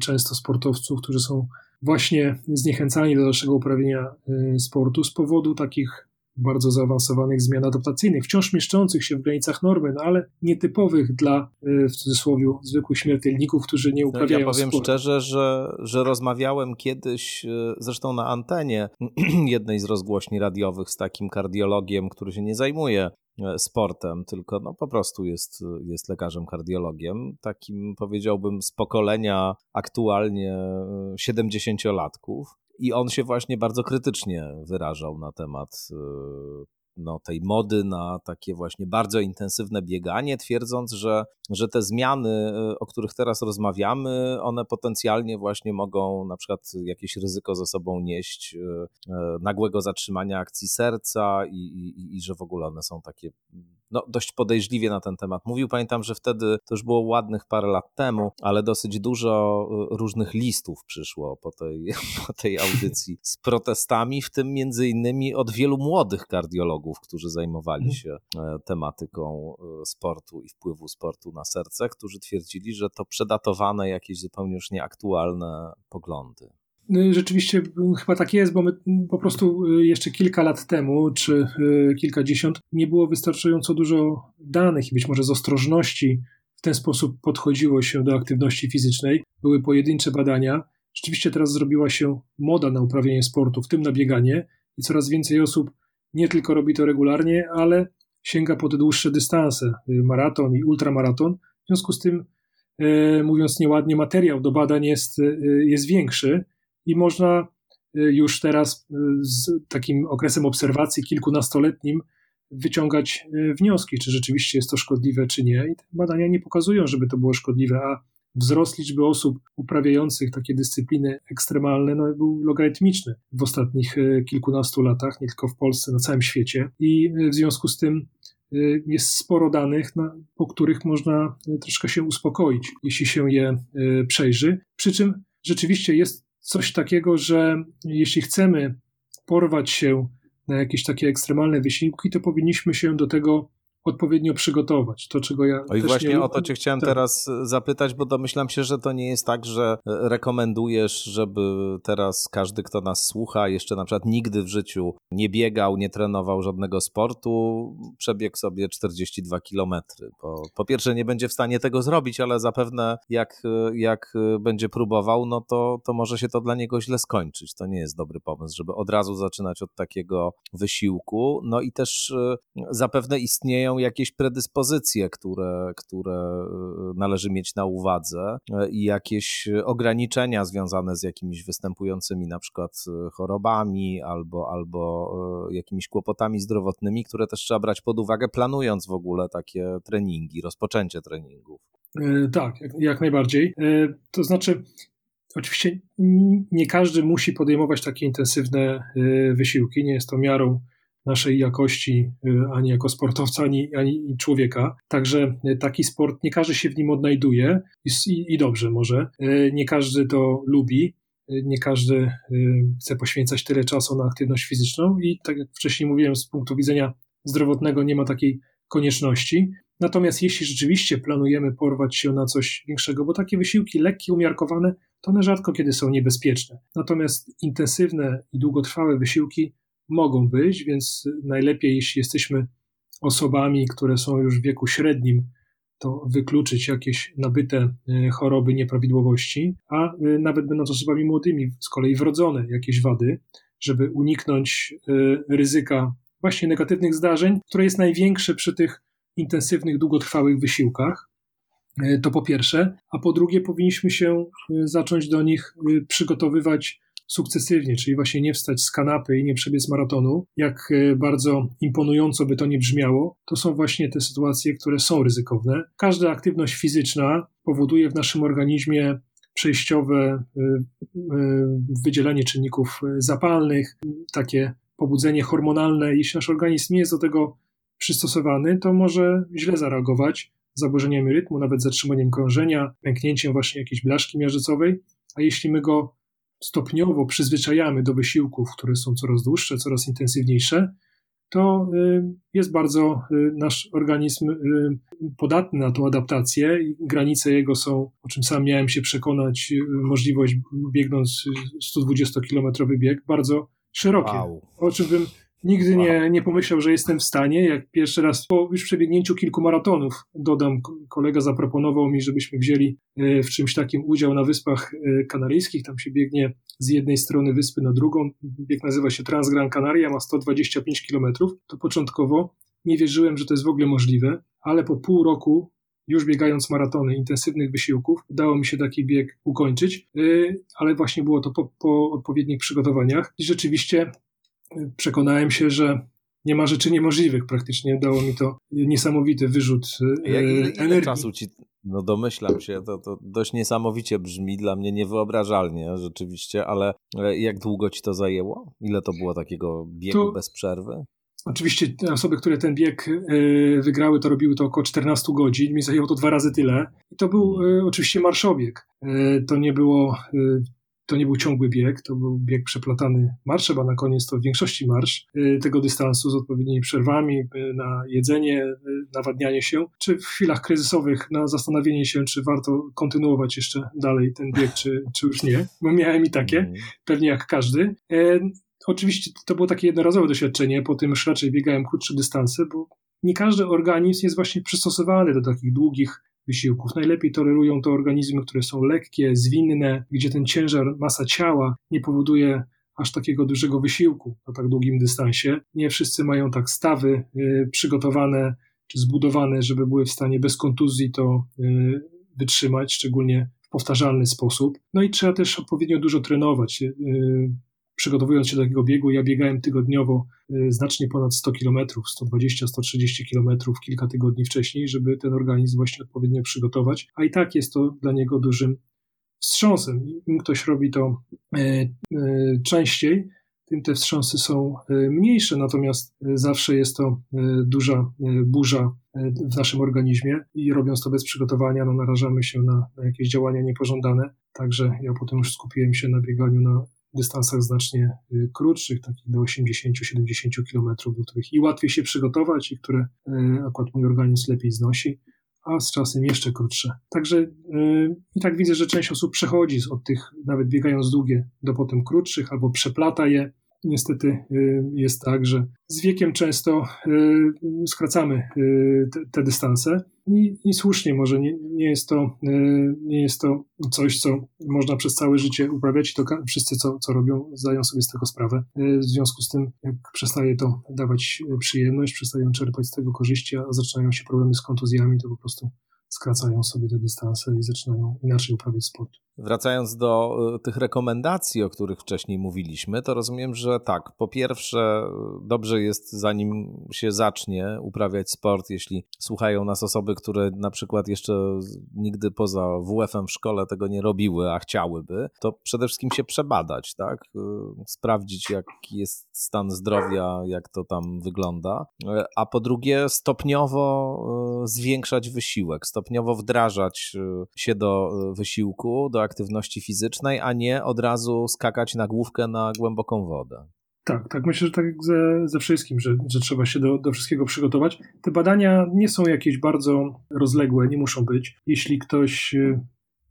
często sportowców, którzy są właśnie zniechęcani do dalszego uprawiania sportu z powodu takich bardzo zaawansowanych zmian adaptacyjnych, wciąż mieszczących się w granicach normy, no ale nietypowych dla, e, w cudzysłowie, zwykłych śmiertelników, którzy nie uprawiają Ja powiem szczerze, że, że rozmawiałem kiedyś, e, zresztą na antenie <clears throat> jednej z rozgłośni radiowych z takim kardiologiem, który się nie zajmuje e, sportem, tylko no po prostu jest, jest lekarzem kardiologiem, takim powiedziałbym z pokolenia aktualnie 70-latków. I on się właśnie bardzo krytycznie wyrażał na temat y, no, tej mody na takie właśnie bardzo intensywne bieganie, twierdząc, że, że te zmiany, y, o których teraz rozmawiamy, one potencjalnie właśnie mogą na przykład jakieś ryzyko ze sobą nieść y, nagłego zatrzymania akcji serca i, i, i że w ogóle one są takie no, dość podejrzliwie na ten temat mówił. Pamiętam, że wtedy, to już było ładnych parę lat temu, ale dosyć dużo y, różnych listów przyszło po tej, <laughs> po tej audycji z protestami, w tym między innymi od wielu młodych kardiologów, którzy zajmowali mhm. się e, tematyką e, sportu i wpływu sportu na serce, którzy twierdzili, że to przedatowane jakieś zupełnie już nieaktualne poglądy. No rzeczywiście chyba tak jest, bo my po prostu y, jeszcze kilka lat temu, czy y, kilkadziesiąt, nie było wystarczająco dużo danych i być może z ostrożności w ten sposób podchodziło się do aktywności fizycznej. Były pojedyncze badania. Rzeczywiście teraz zrobiła się moda na uprawianie sportu, w tym na bieganie, i coraz więcej osób nie tylko robi to regularnie, ale sięga po te dłuższe dystanse, y, maraton i ultramaraton. W związku z tym, mówiąc nieładnie, materiał do badań jest, jest większy i można y, już teraz y, z takim okresem obserwacji kilkunastoletnim wyciągać y, wnioski, czy rzeczywiście jest to szkodliwe, czy nie. I te badania nie pokazują, żeby to było szkodliwe, a wzrost liczby osób uprawiających takie dyscypliny ekstremalne no, był logarytmiczny w ostatnich kilkunastu latach, nie tylko w Polsce, na całym świecie. I w związku z tym jest sporo danych, po których można troszkę się uspokoić, jeśli się je przejrzy. Przy czym rzeczywiście jest coś takiego, że jeśli chcemy porwać się na jakieś takie ekstremalne wysiłki, to powinniśmy się do tego odpowiednio przygotować. To, czego ja. No i właśnie o to Cię chciałem tak. teraz e, zapytać, bo domyślam się, że to nie jest tak, że e, rekomendujesz, żeby teraz każdy, kto nas słucha, jeszcze na przykład nigdy w życiu nie biegał, nie trenował żadnego sportu, przebiegł sobie 42 kilometry. Bo po pierwsze, nie będzie w stanie tego zrobić, ale zapewne jak, e, jak będzie próbował, no to, to może się to dla niego źle skończyć. To nie jest dobry pomysł, żeby od razu zaczynać od takiego wysiłku. No i też zapewne istnieją jakieś predyspozycje, które, które e, należy mieć na uwadze e, i jakieś ograniczenia związane z jakimiś występującymi na przykład e, chorobami albo, albo jakimiś kłopotami zdrowotnymi, które też trzeba brać pod uwagę, planując w ogóle takie treningi, rozpoczęcie treningów. Tak, jak, jak najbardziej. To znaczy, Oczywiście nie każdy musi podejmować takie intensywne wysiłki, nie jest to miarą naszej jakości y, ani jako sportowca, ani, ani człowieka. Także y, taki sport, nie każdy się w nim odnajduje i, i dobrze może. Y, nie każdy to lubi, nie każdy chce poświęcać tyle czasu na aktywność fizyczną i tak jak wcześniej mówiłem, z punktu widzenia zdrowotnego nie ma takiej konieczności. Natomiast jeśli rzeczywiście planujemy porwać się na coś większego, bo takie wysiłki lekkie, umiarkowane, to one rzadko kiedy są niebezpieczne. Natomiast intensywne i długotrwałe wysiłki mogą być, więc najlepiej, jeśli jesteśmy osobami, które są już w wieku średnim, to wykluczyć jakieś nabyte e, choroby, nieprawidłowości, a e, nawet będąc osobami młodymi, z kolei wrodzone jakieś wady, żeby uniknąć e, ryzyka właśnie negatywnych zdarzeń, które jest największe przy tych intensywnych, długotrwałych wysiłkach. To po pierwsze, a po drugie, powinniśmy się zacząć do nich przygotowywać sukcesywnie, czyli właśnie nie wstać z kanapy i nie przebiec maratonu, jak e, bardzo imponująco by to nie brzmiało, to są właśnie te sytuacje, które są ryzykowne. Każda aktywność fizyczna powoduje w naszym organizmie przejściowe e, e, wydzielanie czynników zapalnych, takie pobudzenie hormonalne. Jeśli nasz organizm nie jest do tego przystosowany, to może źle zareagować, zaburzeniami rytmu, nawet zatrzymaniem krążenia, pęknięciem właśnie jakiejś blaszki miażdżycowej, a jeśli my go stopniowo przyzwyczajamy do wysiłków, które są coraz dłuższe, coraz intensywniejsze, to y, jest bardzo y, nasz organizm y, podatny na tą adaptację granice jego są, o czym sam miałem się przekonać, możliwość biegnąc 120-kilometrowy bieg, bardzo szerokie. Wow. O czym bym Nigdy nie, nie pomyślał, że jestem w stanie. Jak pierwszy raz po już przebiegnięciu kilku maratonów, dodam, kolega zaproponował mi, żebyśmy wzięli e, w czymś takim udział na Wyspach e, Kanaryjskich. Tam się biegnie z jednej strony wyspy na drugą. Bieg nazywa się Transgran Canaria, ma 125 kilometrów. To początkowo nie wierzyłem, że to jest w ogóle możliwe, ale po pół roku już biegając maratony, intensywnych wysiłków, udało mi się taki bieg ukończyć, e, ale właśnie było to po, po odpowiednich przygotowaniach i rzeczywiście przekonałem się, że nie ma rzeczy niemożliwych. Praktycznie dało mi to niesamowity wyrzut e, Jak, ile, ile czasu ci, no domyślam się, to, to dość niesamowicie brzmi, dla mnie niewyobrażalnie rzeczywiście, ale e, jak długo ci to zajęło? Ile to było takiego biegu to, bez przerwy? Oczywiście te osoby, które ten bieg wygrały, to robiły to około 14 godzin. Mi zajęło to dwa razy tyle. I to był oczywiście marszobieg. To nie było to nie był ciągły bieg, to był bieg przeplatany marszem, a na koniec to w większości marsz y, tego dystansu z odpowiednimi przerwami y, na jedzenie, y, nawadnianie się, czy w chwilach kryzysowych na zastanowienie się, czy warto kontynuować jeszcze dalej ten bieg, czy, czy już nie, bo miałem i takie, mhm. pewnie jak każdy. Oczywiście to było takie jednorazowe doświadczenie, po tym już raczej biegałem krótsze dystanse, bo nie każdy organizm jest właśnie przystosowany do takich długich wysiłków. Najlepiej tolerują to organizmy, które są lekkie, zwinne, gdzie ten ciężar, masa ciała nie powoduje aż takiego dużego wysiłku na tak długim dystansie. Nie wszyscy mają tak stawy y, przygotowane czy zbudowane, żeby były w stanie bez kontuzji to y, wytrzymać, szczególnie w powtarzalny sposób. No i trzeba też odpowiednio dużo trenować. Przygotowując się do takiego biegu, ja biegałem tygodniowo y, znacznie ponad 100 km, 120-130 km kilka tygodni wcześniej, żeby ten organizm właśnie odpowiednio przygotować, a i tak jest to dla niego dużym wstrząsem. Im ktoś robi to e, e, częściej, tym te wstrząsy są e, mniejsze, natomiast zawsze jest to duża burza w naszym organizmie i robiąc to bez przygotowania, no narażamy się na, na jakieś działania niepożądane. Także ja potem już skupiłem się na bieganiu na dystansach znacznie y, krótszych, takich do 80-70 km, do których i łatwiej się przygotować, i które y, akurat mój organizm lepiej znosi, a z czasem jeszcze krótsze. Także y, i tak widzę, że część osób przechodzi od tych, nawet biegając długie, do potem krótszych, albo przeplata je, niestety y, jest tak, że z wiekiem często y, skracamy y, te, te dystanse i, i, słusznie może nie, nie, jest to, nie jest to coś, co można przez całe życie uprawiać i to wszyscy, co, co robią, zdają sobie z tego sprawę. W związku z tym, jak przestaje to dawać przyjemność, przestają czerpać z tego korzyści, a zaczynają się problemy z kontuzjami, to po prostu skracają sobie te dystanse i zaczynają inaczej uprawiać sport. Wracając do e, tych rekomendacji, o których wcześniej mówiliśmy, to rozumiem, że tak, po pierwsze, dobrze jest, zanim się zacznie uprawiać sport, jeśli słuchają nas osoby, które na przykład jeszcze nigdy poza WF-em w szkole tego nie robiły, a chciałyby, to przede wszystkim się przebadać, tak? E, sprawdzić, jaki jest stan zdrowia, jak to tam wygląda, a po drugie, stopniowo zwiększać wysiłek, stopniowo wdrażać się do wysiłku, do aktywności fizycznej, a nie od razu skakać na główkę na głęboką wodę. Tak, tak. Myślę, że tak jak ze, ze wszystkim, że, że trzeba się do, do wszystkiego przygotować. Te badania nie są jakieś bardzo rozległe, nie muszą być. Jeśli ktoś y,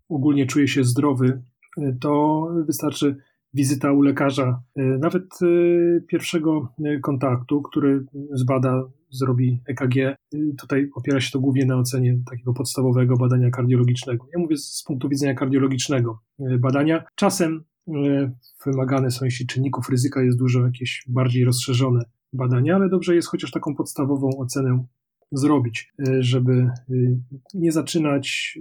ogólnie czuje się zdrowy, y, to wystarczy wizyta u lekarza, y, nawet pierwszego kontaktu, który zbada zrobi EKG. Tutaj opiera się to głównie na ocenie takiego podstawowego badania kardiologicznego. Ja mówię z punktu widzenia kardiologicznego e, badania. Czasem e, wymagane są, jeśli czynników ryzyka jest dużo, jakieś bardziej rozszerzone badania, ale dobrze jest chociaż taką podstawową ocenę zrobić, e, żeby nie zaczynać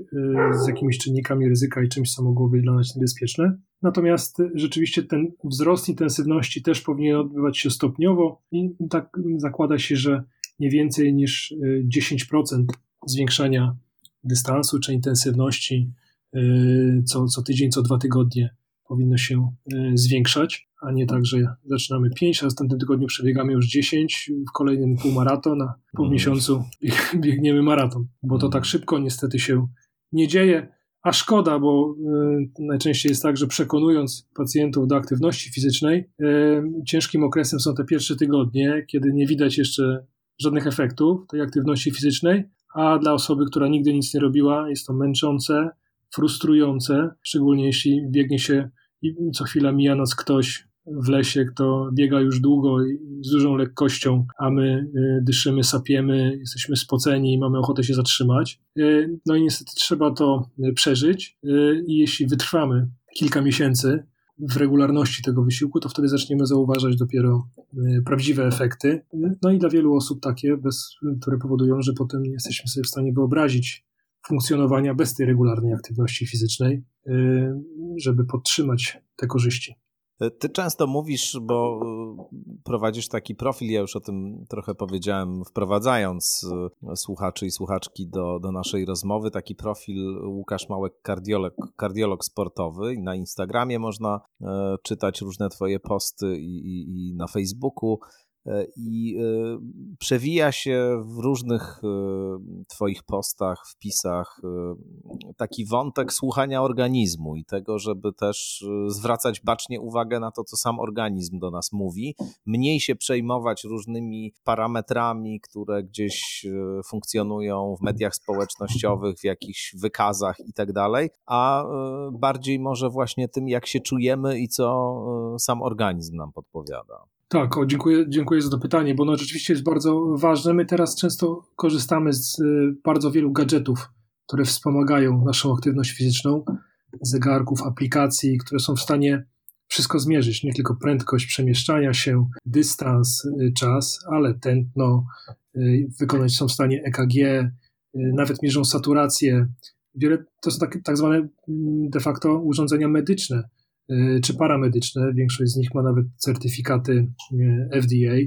z jakimiś czynnikami ryzyka i czymś, co mogłoby dla nas niebezpieczne. Natomiast rzeczywiście ten wzrost intensywności też powinien odbywać się stopniowo i tak zakłada się, że nie więcej niż 10% y, zwiększania dystansu czy intensywności y, co, co tydzień, co dwa tygodnie powinno się y, zwiększać, a nie tak, że zaczynamy 5, a w następnym tygodniu przebiegamy już 10, w kolejnym półmaraton, a po mhm. miesiącu <laughs> biegniemy maraton, bo to tak szybko niestety się nie dzieje. A szkoda, bo najczęściej jest tak, że przekonując pacjentów do aktywności fizycznej, ciężkim okresem są te pierwsze tygodnie, kiedy nie widać jeszcze żadnych efektów tej aktywności fizycznej, a dla osoby, która nigdy nic nie robiła, jest to męczące, frustrujące, szczególnie jeśli biegnie się i co chwila mija nas ktoś w lesie, kto biega już długo i z dużą lekkością, a my y, dyszymy, sapiemy, jesteśmy spoceni i mamy ochotę się zatrzymać. Y, no i niestety trzeba to y, przeżyć i jeśli wytrwamy kilka miesięcy, w regularności tego wysiłku, to wtedy zaczniemy zauważać dopiero e, prawdziwe efekty. No i dla wielu osób takie, bez, które powodują, że potem nie jesteśmy sobie w stanie wyobrazić funkcjonowania bez tej regularnej aktywności fizycznej, e, żeby podtrzymać te korzyści. Ty często mówisz, bo y, prowadzisz taki profil, ja już o tym trochę powiedziałem, wprowadzając y, słuchaczy i słuchaczki do, do naszej rozmowy, taki profil Łukasz Małek, kardiolog, kardiolog sportowy. Na Instagramie można e, czytać różne twoje posty i, i, i na Facebooku. E, i e, przewija się w różnych e, Twoich postach, wpisach taki wątek słuchania organizmu i tego, żeby też zwracać bacznie uwagę na to, co sam organizm do nas mówi, mniej się przejmować różnymi parametrami, które gdzieś funkcjonują w mediach społecznościowych, w jakichś wykazach i tak dalej, a bardziej może właśnie tym, jak się czujemy i co sam organizm nam podpowiada. Tak, o, dziękuję, dziękuję za to pytanie, bo ono rzeczywiście jest bardzo ważne. My teraz często korzystamy z y, bardzo wielu gadżetów, które wspomagają naszą aktywność fizyczną, zegarków, aplikacji, które są w stanie wszystko zmierzyć, nie tylko prędkość przemieszczania się, dystans, y, czas, ale tętno, y, wykonać są w stanie EKG, nawet mierzą saturację. Wiele, to są tak, tak zwane mm, de facto urządzenia medyczne, czy paramedyczne. Większość z nich ma nawet certyfikaty e, FDA e,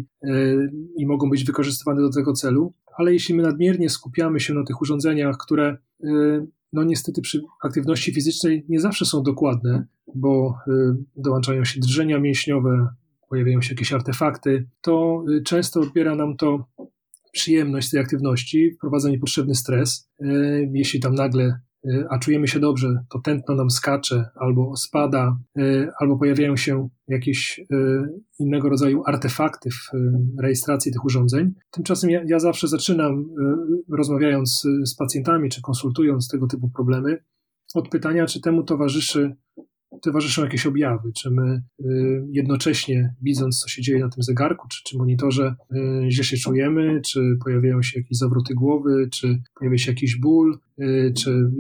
i mogą być wykorzystywane do tego celu. Ale jeśli my nadmiernie skupiamy się na tych urządzeniach, które no niestety przy aktywności fizycznej nie zawsze są dokładne, bo dołączają się drżenia mięśniowe, pojawiają się jakieś artefakty, to często odbiera nam to przyjemność tej aktywności, wprowadza niepotrzebny stres. Jeśli tam nagle a czujemy się dobrze, to tętno nam skacze albo spada, y, albo pojawiają się jakieś y, innego rodzaju artefakty w rejestracji tych urządzeń. Tymczasem ja, ja zawsze zaczynam, rozmawiając z pacjentami czy konsultując tego typu problemy, od pytania, czy temu towarzyszy towarzyszą jakieś objawy, czy my y, jednocześnie widząc, co się dzieje na tym zegarku, czy, czy monitorze, y, źle się czujemy, czy pojawiają się jakieś zawroty głowy, czy pojawia się jakiś ból, y, czy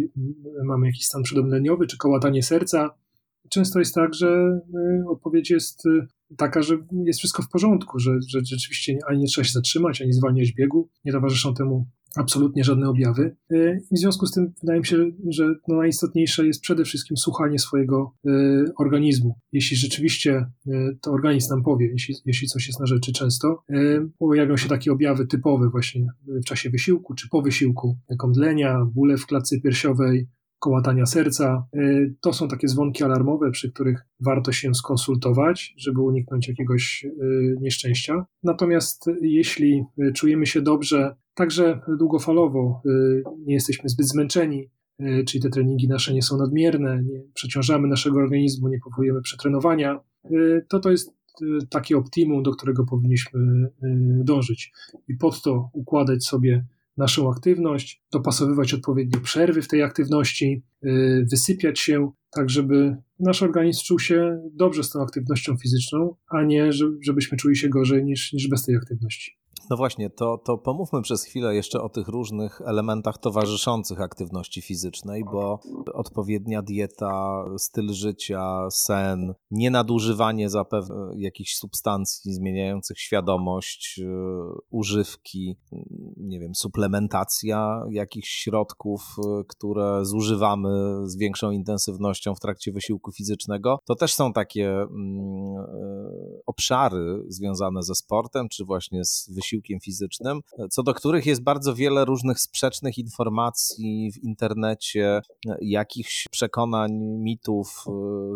mamy jakiś stan przedobleniowy, czy kołatanie serca. Często jest tak, że odpowiedź jest taka, że jest wszystko w porządku, że, że rzeczywiście ani nie trzeba się zatrzymać, ani zwalniać biegu, nie towarzyszą temu absolutnie żadne objawy. E, I w związku z tym wydaje mi się, że no najistotniejsze jest przede wszystkim słuchanie swojego e, organizmu. Jeśli rzeczywiście e, to organizm nam powie, jeśli, jeśli coś jest na rzeczy często, pojawią się takie objawy typowe właśnie w czasie wysiłku czy po wysiłku, jak omdlenia, bóle w klatce piersiowej, kołatania serca. To są takie dzwonki alarmowe, przy których warto się skonsultować, żeby uniknąć jakiegoś nieszczęścia. Natomiast jeśli czujemy się dobrze, także długofalowo, nie jesteśmy zbyt zmęczeni, czyli te treningi nasze nie są nadmierne, nie przeciążamy naszego organizmu, nie powołujemy przetrenowania, to to jest takie optimum, do którego powinniśmy dążyć. I pod to układać sobie naszą aktywność, dopasowywać odpowiednio przerwy w tej aktywności, y, wysypiać się, tak żeby nasz organizm czuł się dobrze z tą aktywnością fizyczną, a nie żebyśmy czuli się gorzej niż, niż bez tej aktywności. No właśnie, to, to pomówmy przez chwilę jeszcze o tych różnych elementach towarzyszących aktywności fizycznej, bo odpowiednia dieta, styl życia, sen, nienadużywanie zapewne jakichś substancji zmieniających świadomość, y, używki, nie wiem, suplementacja jakichś środków, y, które zużywamy z większą intensywnością w trakcie wysiłku fizycznego, to też są takie mm, y, obszary związane ze sportem, czy właśnie z wysiłkiem wysiłkiem fizycznym, co do których jest bardzo wiele różnych sprzecznych informacji w internecie, jakichś przekonań, mitów,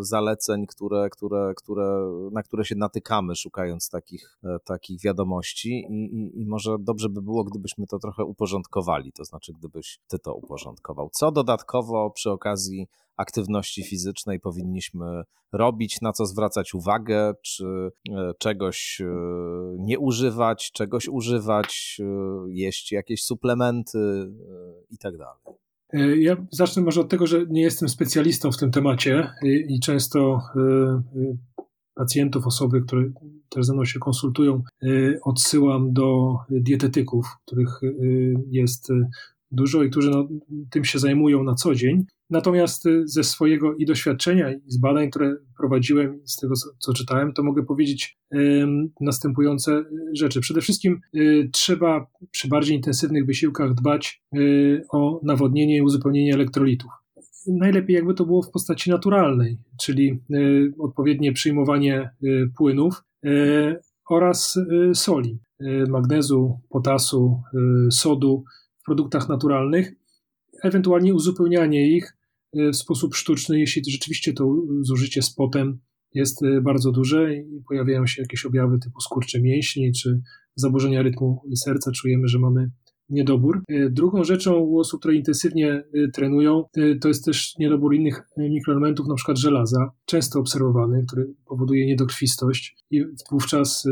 zaleceń, które, które, które, na które się natykamy, szukając takich, takich wiadomości. I, i, I może dobrze by było, gdybyśmy to trochę uporządkowali, to znaczy, gdybyś ty to uporządkował. Co dodatkowo przy okazji aktywności fizycznej powinniśmy robić, na co zwracać uwagę, czy e, czegoś e, nie używać, czegoś używać, e, jeść jakieś suplementy i tak. Ja zacznę może od tego, że nie jestem specjalistą w tym temacie i często pacjentów, osoby, które też ze mną się konsultują, odsyłam do dietetyków, których jest dużo i którzy no, tym się zajmują na co dzień. Natomiast y, ze swojego i doświadczenia, i z badań, które prowadziłem, z tego, co, co czytałem, to mogę powiedzieć y, następujące rzeczy. Przede wszystkim y, trzeba przy bardziej intensywnych wysiłkach dbać y, o nawodnienie i uzupełnienie elektrolitów. Najlepiej jakby to było w postaci naturalnej, czyli y, odpowiednie przyjmowanie y, płynów oraz soli, magnezu, potasu, sodu produktach naturalnych, ewentualnie uzupełnianie ich w sposób sztuczny, jeśli rzeczywiście to zużycie z potem jest bardzo duże i pojawiają się jakieś objawy typu skurcze mięśni czy zaburzenia rytmu serca. Czujemy, że mamy niedobór. E, drugą rzeczą u osób, które intensywnie e, trenują, e, to jest też niedobór innych mikroelementów, przykład żelaza, często obserwowany, który powoduje niedokrwistość i wówczas,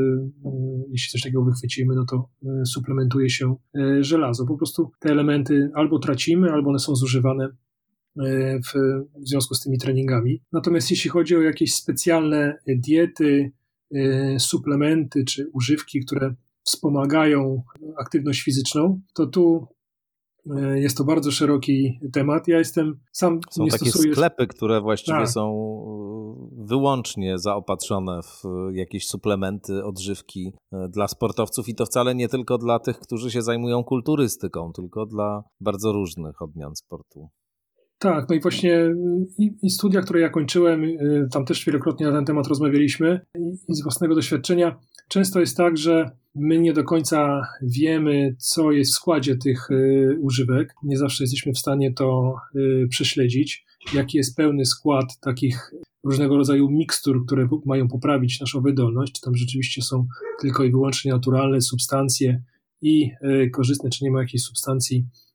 jeśli coś takiego wychwycimy, no to suplementuje się żelazo. Po prostu te elementy albo tracimy, albo one są zużywane w związku z tymi treningami. Natomiast jeśli chodzi o jakieś specjalne diety, suplementy czy używki, które wspomagają aktywność fizyczną, to tu e, jest to bardzo szeroki temat. Ja jestem sam są nie takie stosuję... sklepy, które właściwie tak. są e, wyłącznie zaopatrzone w jakieś suplementy, odżywki e, dla sportowców i to wcale nie tylko dla tych, którzy się zajmują kulturystyką, tylko dla bardzo różnych odmian sportu. Tak, no i właśnie i, i, studia, które ja kończyłem, tam też wielokrotnie na ten temat rozmawialiśmy i, i z własnego doświadczenia często jest tak, że my nie do końca wiemy, co jest w składzie tych y, używek. Nie zawsze jesteśmy w stanie to y, prześledzić, jaki jest pełny skład takich różnego rodzaju mikstur, które mają poprawić naszą wydolność, czy tam rzeczywiście są tylko i wyłącznie naturalne substancje i y, korzystne, czy nie ma jakiejś substancji Y,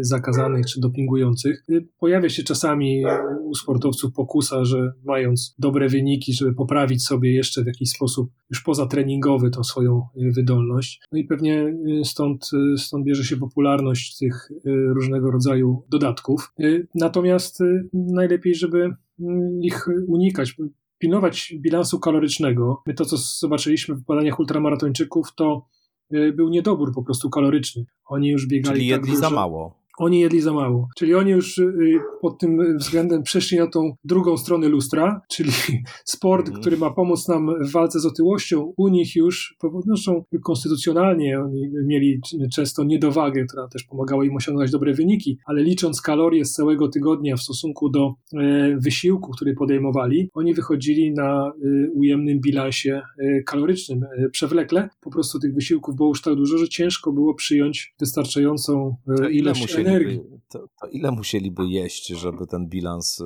zakazanych czy dopingujących. Y, pojawia się czasami u sportowców pokusa, że mając dobre wyniki, żeby poprawić sobie jeszcze w jakiś sposób już pozatreningowy tą swoją y, wydolność. No i pewnie stąd, stąd bierze się popularność tych różnego rodzaju dodatków. Natomiast najlepiej, żeby mm, ich unikać, pilnować bilansu kalorycznego. My to, co zobaczyliśmy w badaniach ultramaratończyków, to Y, był niedobór po prostu kaloryczny. Oni już biegali Czyli tak jedli za mało. Oni jedli za mało. Czyli oni już y, pod tym względem przeszli na tą drugą stronę lustra, czyli <laughs> sport, mm. który ma pomóc nam w walce z otyłością, u nich już, zresztą konstytucjonalnie, oni mieli często niedowagę, która też pomagała im osiągnąć dobre wyniki, ale licząc kalorie z całego tygodnia w stosunku do e, wysiłku, który podejmowali, oni wychodzili na e, ujemnym bilansie e, kalorycznym. Przewlekle po prostu tych wysiłków było już tak dużo, że ciężko było przyjąć wystarczającą ilość energii. To, to, ile musieliby jeść, żeby ten bilans.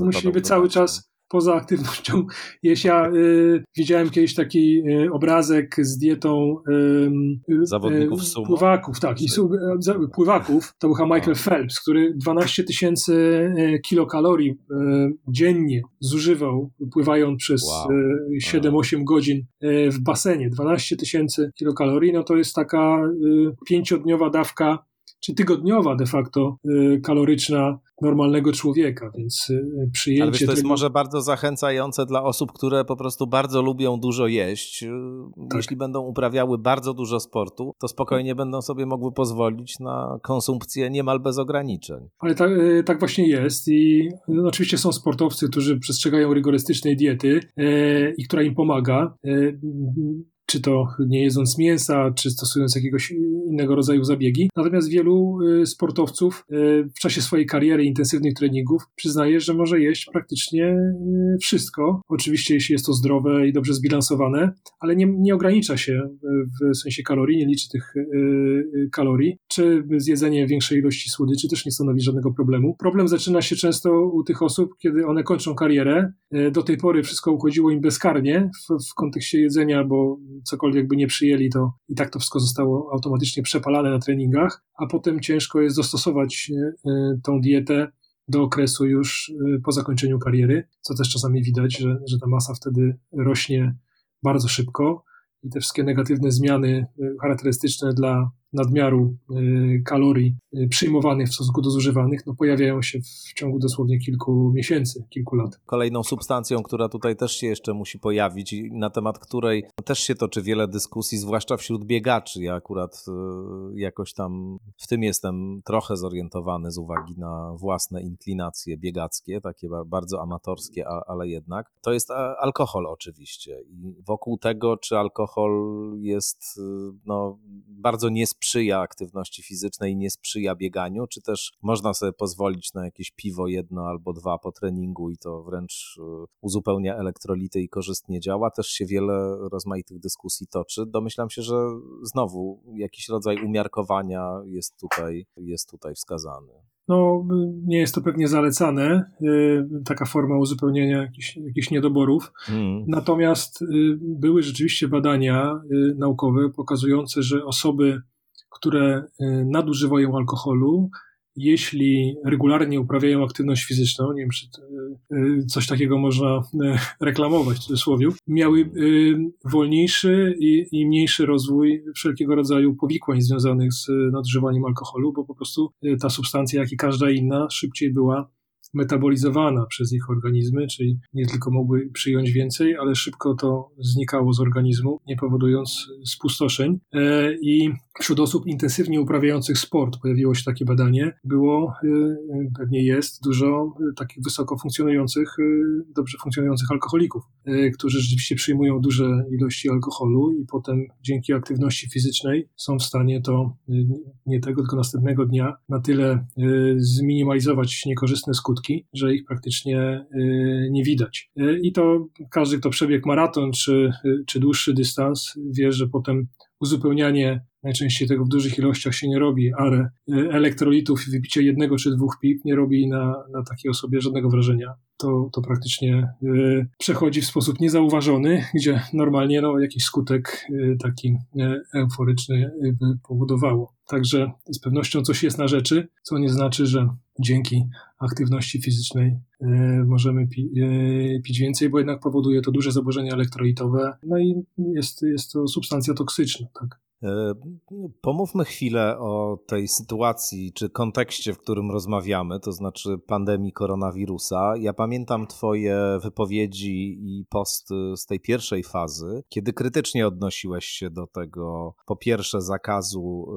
E, musieliby cały czas poza aktywnością <laughs> jeść. Ja y, widziałem kiedyś taki y, obrazek z dietą y, zawodników sumo. Pływaków, tak, i su, pływaków. To był Michael A. Phelps, który 12 tysięcy kilokalorii dziennie zużywał, pływając przez wow. 7-8 godzin w basenie. 12 tysięcy kilokalorii, no to jest taka pięciodniowa dawka czy tygodniowa de facto y, kaloryczna normalnego człowieka, więc y, przyjęcie Ale wiesz, to jest tego... może bardzo zachęcające dla osób, które po prostu bardzo lubią dużo jeść. Y, tak. Jeśli będą uprawiały bardzo dużo sportu, to spokojnie będą sobie mogły pozwolić na konsumpcję niemal bez ograniczeń. Ale tak, tak właśnie jest i no, oczywiście są sportowcy, którzy przestrzegają rygorystycznej diety i która im pomaga czy to nie jedząc mięsa, czy stosując jakiegoś innego rodzaju zabiegi. Natomiast wielu y, sportowców y, w czasie swojej kariery intensywnych treningów przyznaje, że może jeść praktycznie y, wszystko. Oczywiście, jeśli jest to zdrowe i dobrze zbilansowane, ale nie, nie ogranicza się w sensie kalorii, nie liczy tych kalorii, czy zjedzenie większej ilości słodyczy też nie stanowi żadnego problemu. Problem zaczyna się często u tych osób, kiedy one kończą karierę. Do tej pory wszystko uchodziło im bezkarnie w, w kontekście jedzenia, bo cokolwiek by nie przyjęli, to i tak to wszystko zostało automatycznie przepalane na treningach, a potem ciężko jest dostosować e, e, tą dietę do okresu już e, po zakończeniu kariery, co też czasami widać, że, że ta masa wtedy rośnie bardzo szybko i te wszystkie negatywne zmiany charakterystyczne dla nadmiaru y, kalorii y, przyjmowanych w stosunku do zużywanych no, pojawiają się w ciągu dosłownie kilku miesięcy, kilku lat. Kolejną substancją, która tutaj też się jeszcze musi pojawić i na temat której też się toczy wiele dyskusji, zwłaszcza wśród biegaczy. Ja akurat y, jakoś tam w tym jestem trochę zorientowany z uwagi na własne inklinacje biegackie, takie bardzo amatorskie, ale jednak. To jest alkohol oczywiście i wokół tego, czy alkohol jest no, bardzo niesprzyjający sprzyja aktywności fizycznej nie sprzyja bieganiu, czy też można sobie pozwolić na jakieś piwo jedno albo dwa po treningu i to wręcz y, uzupełnia elektrolity i korzystnie działa. Też się wiele rozmaitych dyskusji toczy. Domyślam się, że znowu jakiś rodzaj umiarkowania jest tutaj, jest tutaj wskazany. No, nie jest to pewnie zalecane, taka forma uzupełnienia jakichś, jakichś niedoborów. Hmm. Natomiast były rzeczywiście badania naukowe pokazujące, że osoby, które nadużywają alkoholu, jeśli regularnie uprawiają aktywność fizyczną, nie wiem, czy e, coś takiego można reklamować w cudzysłowie, miały wolniejszy i, i mniejszy rozwój wszelkiego rodzaju powikłań związanych z nadużywaniem alkoholu, bo po prostu ta substancja, jak i każda inna, szybciej była metabolizowana przez ich organizmy, czyli nie tylko mogły przyjąć więcej, ale szybko to znikało z organizmu, nie powodując spustoszeń. E, I wśród osób intensywnie uprawiających sport pojawiło się takie badanie. Było, e, pewnie jest, dużo takich wysoko funkcjonujących, e, dobrze funkcjonujących alkoholików, którzy rzeczywiście przyjmują duże ilości alkoholu i potem dzięki aktywności fizycznej są w stanie to nie tego, tylko następnego dnia na tyle zminimalizować niekorzystne skutki, że ich praktycznie y, nie widać. Y, I to każdy, kto przebiegł maraton czy, y, czy dłuższy dystans, wie, że potem uzupełnianie najczęściej tego w dużych ilościach się nie robi, ale elektrolitów i wypicie jednego czy dwóch piw nie robi na, na takiej osobie żadnego wrażenia. To, to praktycznie y, przechodzi w sposób niezauważony, gdzie normalnie no, jakiś skutek y, taki y, euforyczny by powodowało. Także z pewnością coś jest na rzeczy, co nie znaczy, że dzięki aktywności fizycznej możemy pi, pić więcej, bo jednak powoduje to duże zaburzenia elektrolitowe, no i jest, jest to substancja toksyczna. Tak? E, pomówmy chwilę o tej sytuacji czy kontekście, w którym rozmawiamy, to znaczy pandemii koronawirusa. Ja pamiętam Twoje wypowiedzi i posty z tej pierwszej fazy, kiedy krytycznie odnosiłeś się do tego, po pierwsze, zakazu e,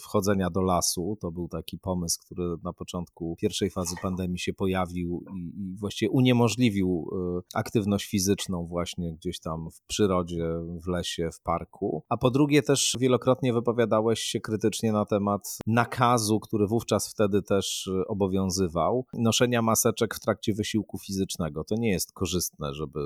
wchodzenia do lasu. To był taki pomysł, który na początku pierwszej fazy pandemii się pojawił i, właściwie uniemożliwił e, aktywność fizyczną, właśnie gdzieś tam w przyrodzie, w lesie, w parku. A po drugie, też wielokrotnie wypowiadałeś się krytycznie na temat nakazu, który wówczas wtedy też y, obowiązywał, noszenia maseczek w trakcie wysiłku fizycznego. To nie jest korzystne, żeby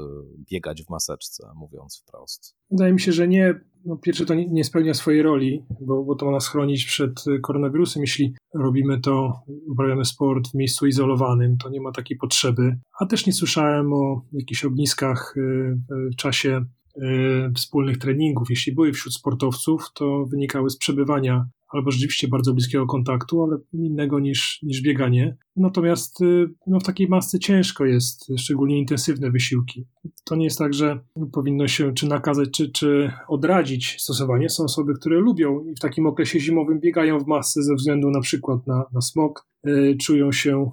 biegać w maseczce, mówiąc wprost. Wydaje mi się, że nie. No, pierwsze, to nie, nie spełnia swojej roli, bo, bo to ma nas chronić przed koronawirusem. Jeśli robimy to, uprawiamy sport w miejscu izolowanym, to nie ma takiej potrzeby. A też nie słyszałem o jakichś ogniskach y, w czasie wspólnych treningów, jeśli były wśród sportowców, to wynikały z przebywania albo rzeczywiście bardzo bliskiego kontaktu, ale innego niż, niż bieganie. Natomiast y, no, w takiej masce ciężko jest, szczególnie intensywne wysiłki. To nie jest tak, że powinno się czy nakazać, czy, czy odradzić stosowanie. Są osoby, które lubią i w takim okresie zimowym biegają w masce ze względu na przykład na, na smog, y, czują się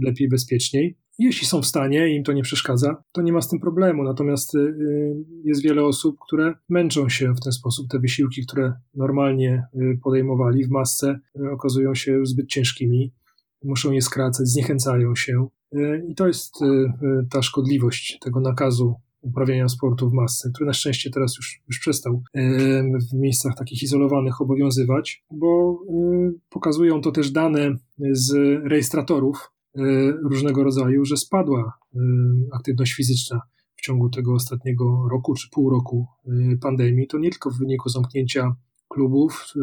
lepiej, bezpieczniej. Jeśli są w stanie i im to nie przeszkadza, to nie ma z tym problemu. Natomiast y, y, jest wiele osób, które męczą się w ten sposób. Te wysiłki, które normalnie y, podejmowali w masce, okazują się zbyt ciężkimi, muszą je skracać, zniechęcają się. I to jest ta szkodliwość tego nakazu uprawiania sportu w masce, który na szczęście teraz już, już przestał w miejscach takich izolowanych obowiązywać, bo pokazują to też dane z rejestratorów różnego rodzaju, że spadła e, aktywność fizyczna w ciągu tego ostatniego roku czy pół roku e, pandemii. To nie tylko w wyniku zamknięcia klubów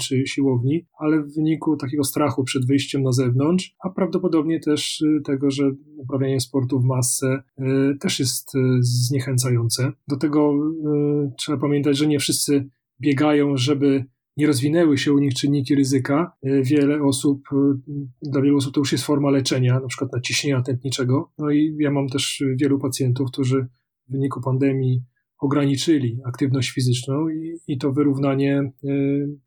czy siłowni, ale w wyniku takiego strachu przed wyjściem na zewnątrz, a prawdopodobnie też tego, że uprawianie sportu w masce też jest zniechęcające. Do tego trzeba pamiętać, że nie wszyscy biegają, żeby nie rozwinęły się u nich czynniki ryzyka. E, wiele osób, e, dla wielu osób to już jest forma leczenia, na przykład naciśnienia tętniczego. No i ja mam też wielu pacjentów, którzy w wyniku pandemii ograniczyli aktywność fizyczną i, i to wyrównanie e,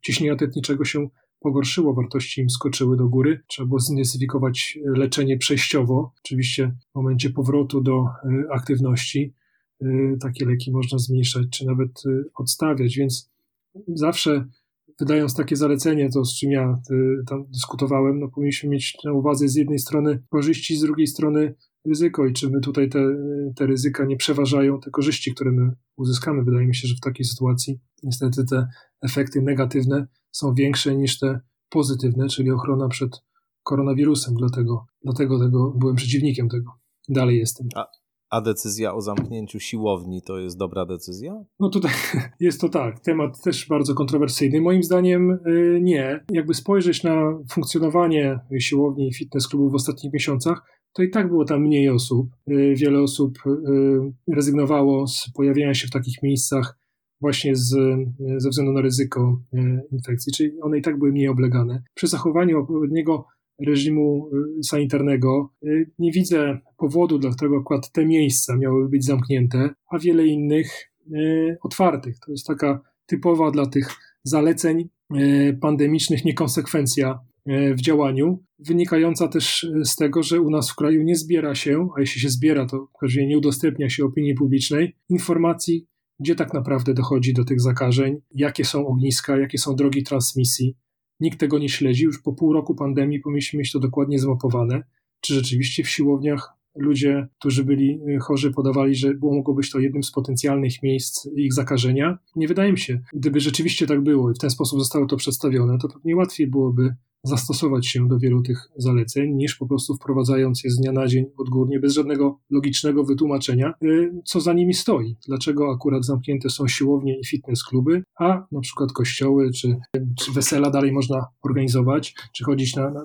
ciśnienia tętniczego się pogorszyło, wartości im skoczyły do góry. Trzeba było zintensyfikować leczenie przejściowo. Oczywiście w momencie powrotu do aktywności takie leki można zmniejszać czy nawet odstawiać, więc zawsze wydając takie zalecenie, to z czym ja y, tam dyskutowałem, no powinniśmy mieć na uwadze z jednej strony korzyści, z drugiej strony ryzyko i czy my tutaj te, te ryzyka nie przeważają te korzyści, które my uzyskamy. Wydaje mi się, że w takiej sytuacji niestety te efekty negatywne są większe niż te pozytywne, czyli ochrona przed koronawirusem. Dlatego, dlatego tego byłem przeciwnikiem tego. Dalej jestem. A, A decyzja o zamknięciu siłowni to jest dobra decyzja? No tutaj <laughs> jest to tak, temat też bardzo kontrowersyjny. Moim zdaniem y, nie. Jakby spojrzeć na funkcjonowanie siłowni i fitness klubów w ostatnich miesiącach, to i tak było tam mniej osób. Y, wiele osób y, rezygnowało z pojawiania się w takich miejscach właśnie z, ze względu na ryzyko infekcji, czyli one i tak były mniej oblegane. Przy zachowaniu odpowiedniego reżimu y, sanitarnego. Y, nie widzę powodu, dla którego akurat te miejsca miałyby być zamknięte, a wiele innych y, otwartych. To jest taka typowa dla tych zaleceń pandemicznych niekonsekwencja w działaniu, wynikająca też z tego, że u nas w kraju nie zbiera się, a jeśli się zbiera, to w nie udostępnia się opinii publicznej, informacji, gdzie tak naprawdę dochodzi do tych zakażeń, jakie są ogniska, jakie są drogi transmisji, Nikt tego nie śledzi. Już po pół roku pandemii powinniśmy mieć to dokładnie zmapowane. Czy rzeczywiście w siłowniach ludzie, którzy byli y, chorzy, podawali, że było, mogło być to jednym z potencjalnych miejsc ich zakażenia? Nie wydaje mi się. Gdyby rzeczywiście tak było i w ten sposób zostało to przedstawione, to pewnie łatwiej byłoby zastosować się do wielu tych zaleceń, niż po prostu wprowadzając je z dnia na dzień odgórnie, bez żadnego logicznego wytłumaczenia, y, co za nimi stoi. Dlaczego akurat zamknięte są siłownie i fitness kluby, a na przykład kościoły czy, czy wesela dalej można organizować, czy chodzić na, na,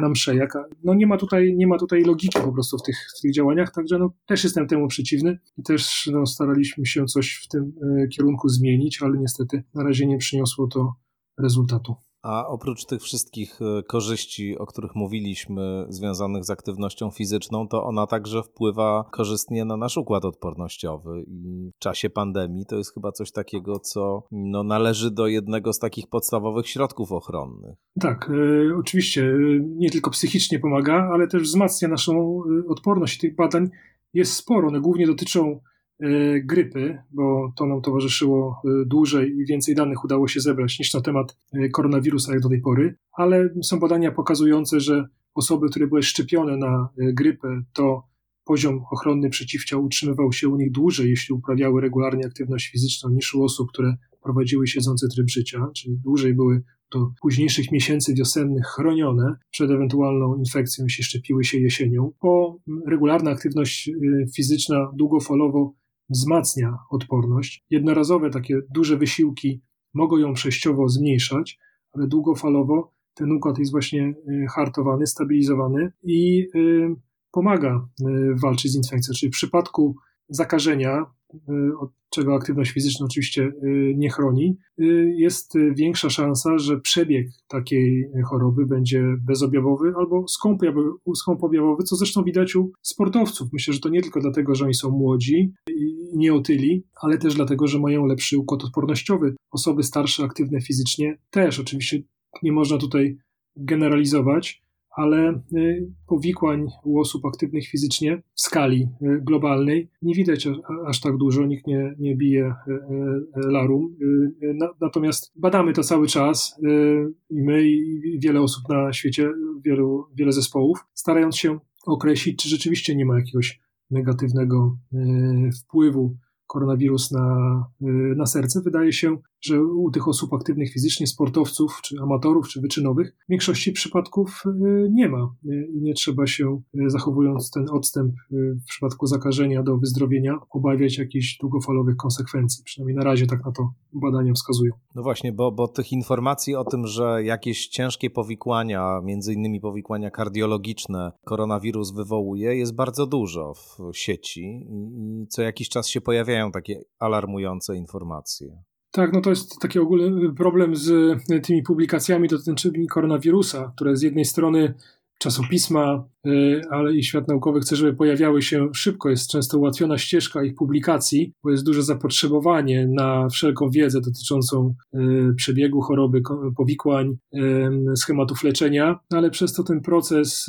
na msze. Jaka, no nie ma, tutaj, nie ma tutaj logiki po prostu w tych, w tych działaniach, także no, też jestem temu przeciwny i też no, staraliśmy się coś w tym y, kierunku zmienić, ale niestety na razie nie przyniosło to rezultatu. A oprócz tych wszystkich e, korzyści, o których mówiliśmy, związanych z aktywnością fizyczną, to ona także wpływa korzystnie na nasz układ odpornościowy. I w czasie pandemii to jest chyba coś takiego, co no, należy do jednego z takich podstawowych środków ochronnych. Tak, y, oczywiście. Y, nie tylko psychicznie pomaga, ale też wzmacnia naszą odporność. Tych badań jest sporo. One głównie dotyczą E, grypy, bo to nam towarzyszyło e, dłużej i więcej danych udało się zebrać niż na temat e, koronawirusa jak do tej pory, ale są badania pokazujące, że osoby, które były szczepione na grypę, to poziom ochronny przeciwciał utrzymywał się u nich dłużej, jeśli uprawiały regularnie aktywność fizyczną, niż u osób, które prowadziły siedzący tryb życia, czyli dłużej były do późniejszych miesięcy wiosennych chronione przed ewentualną infekcją, jeśli szczepiły się jesienią. Po regularna aktywność fizyczna długofalowo wzmacnia odporność. Jednorazowe takie duże wysiłki mogą ją przejściowo zmniejszać, ale długofalowo ten układ jest właśnie y, hartowany, stabilizowany i y, pomaga y, walczyć z infekcją. Czyli w przypadku zakażenia, od czego aktywność fizyczna oczywiście nie chroni, jest większa szansa, że przebieg takiej choroby będzie bezobjawowy albo skąpobjawowy, co zresztą widać u sportowców. Myślę, że to nie tylko dlatego, że oni są młodzi nie otyli, ale też dlatego, że mają lepszy układ odpornościowy. Osoby starsze, aktywne fizycznie też. Oczywiście nie można tutaj generalizować, ale y, powikłań u osób aktywnych fizycznie w skali y, globalnej nie widać aż tak dużo, nikt nie, nie bije y, larum. Natomiast badamy to cały czas i my, i wiele osób na świecie, wielu, wiele zespołów, starając się określić, czy rzeczywiście nie ma jakiegoś negatywnego wpływu koronawirus na, na serce. Wydaje się, że u tych osób aktywnych fizycznie, sportowców, czy amatorów, czy wyczynowych, w większości przypadków e, nie ma i nie trzeba się, zachowując ten odstęp w przypadku zakażenia do wyzdrowienia, obawiać jakichś długofalowych konsekwencji. Przynajmniej na razie tak na to badania wskazują. No właśnie, bo, bo tych informacji o tym, że jakieś ciężkie powikłania, między innymi powikłania kardiologiczne, koronawirus wywołuje, jest bardzo dużo w sieci i co jakiś czas się pojawiają takie alarmujące informacje. Tak, no to jest taki ogólny problem z tymi publikacjami dotyczącymi koronawirusa, które z jednej strony czasopisma, y, ale i świat naukowy chce, żeby pojawiały się szybko. Jest często ułatwiona ścieżka ich publikacji, bo jest duże zapotrzebowanie na wszelką wiedzę dotyczącą y, przebiegu choroby, powikłań, schematów leczenia, no ale przez to ten proces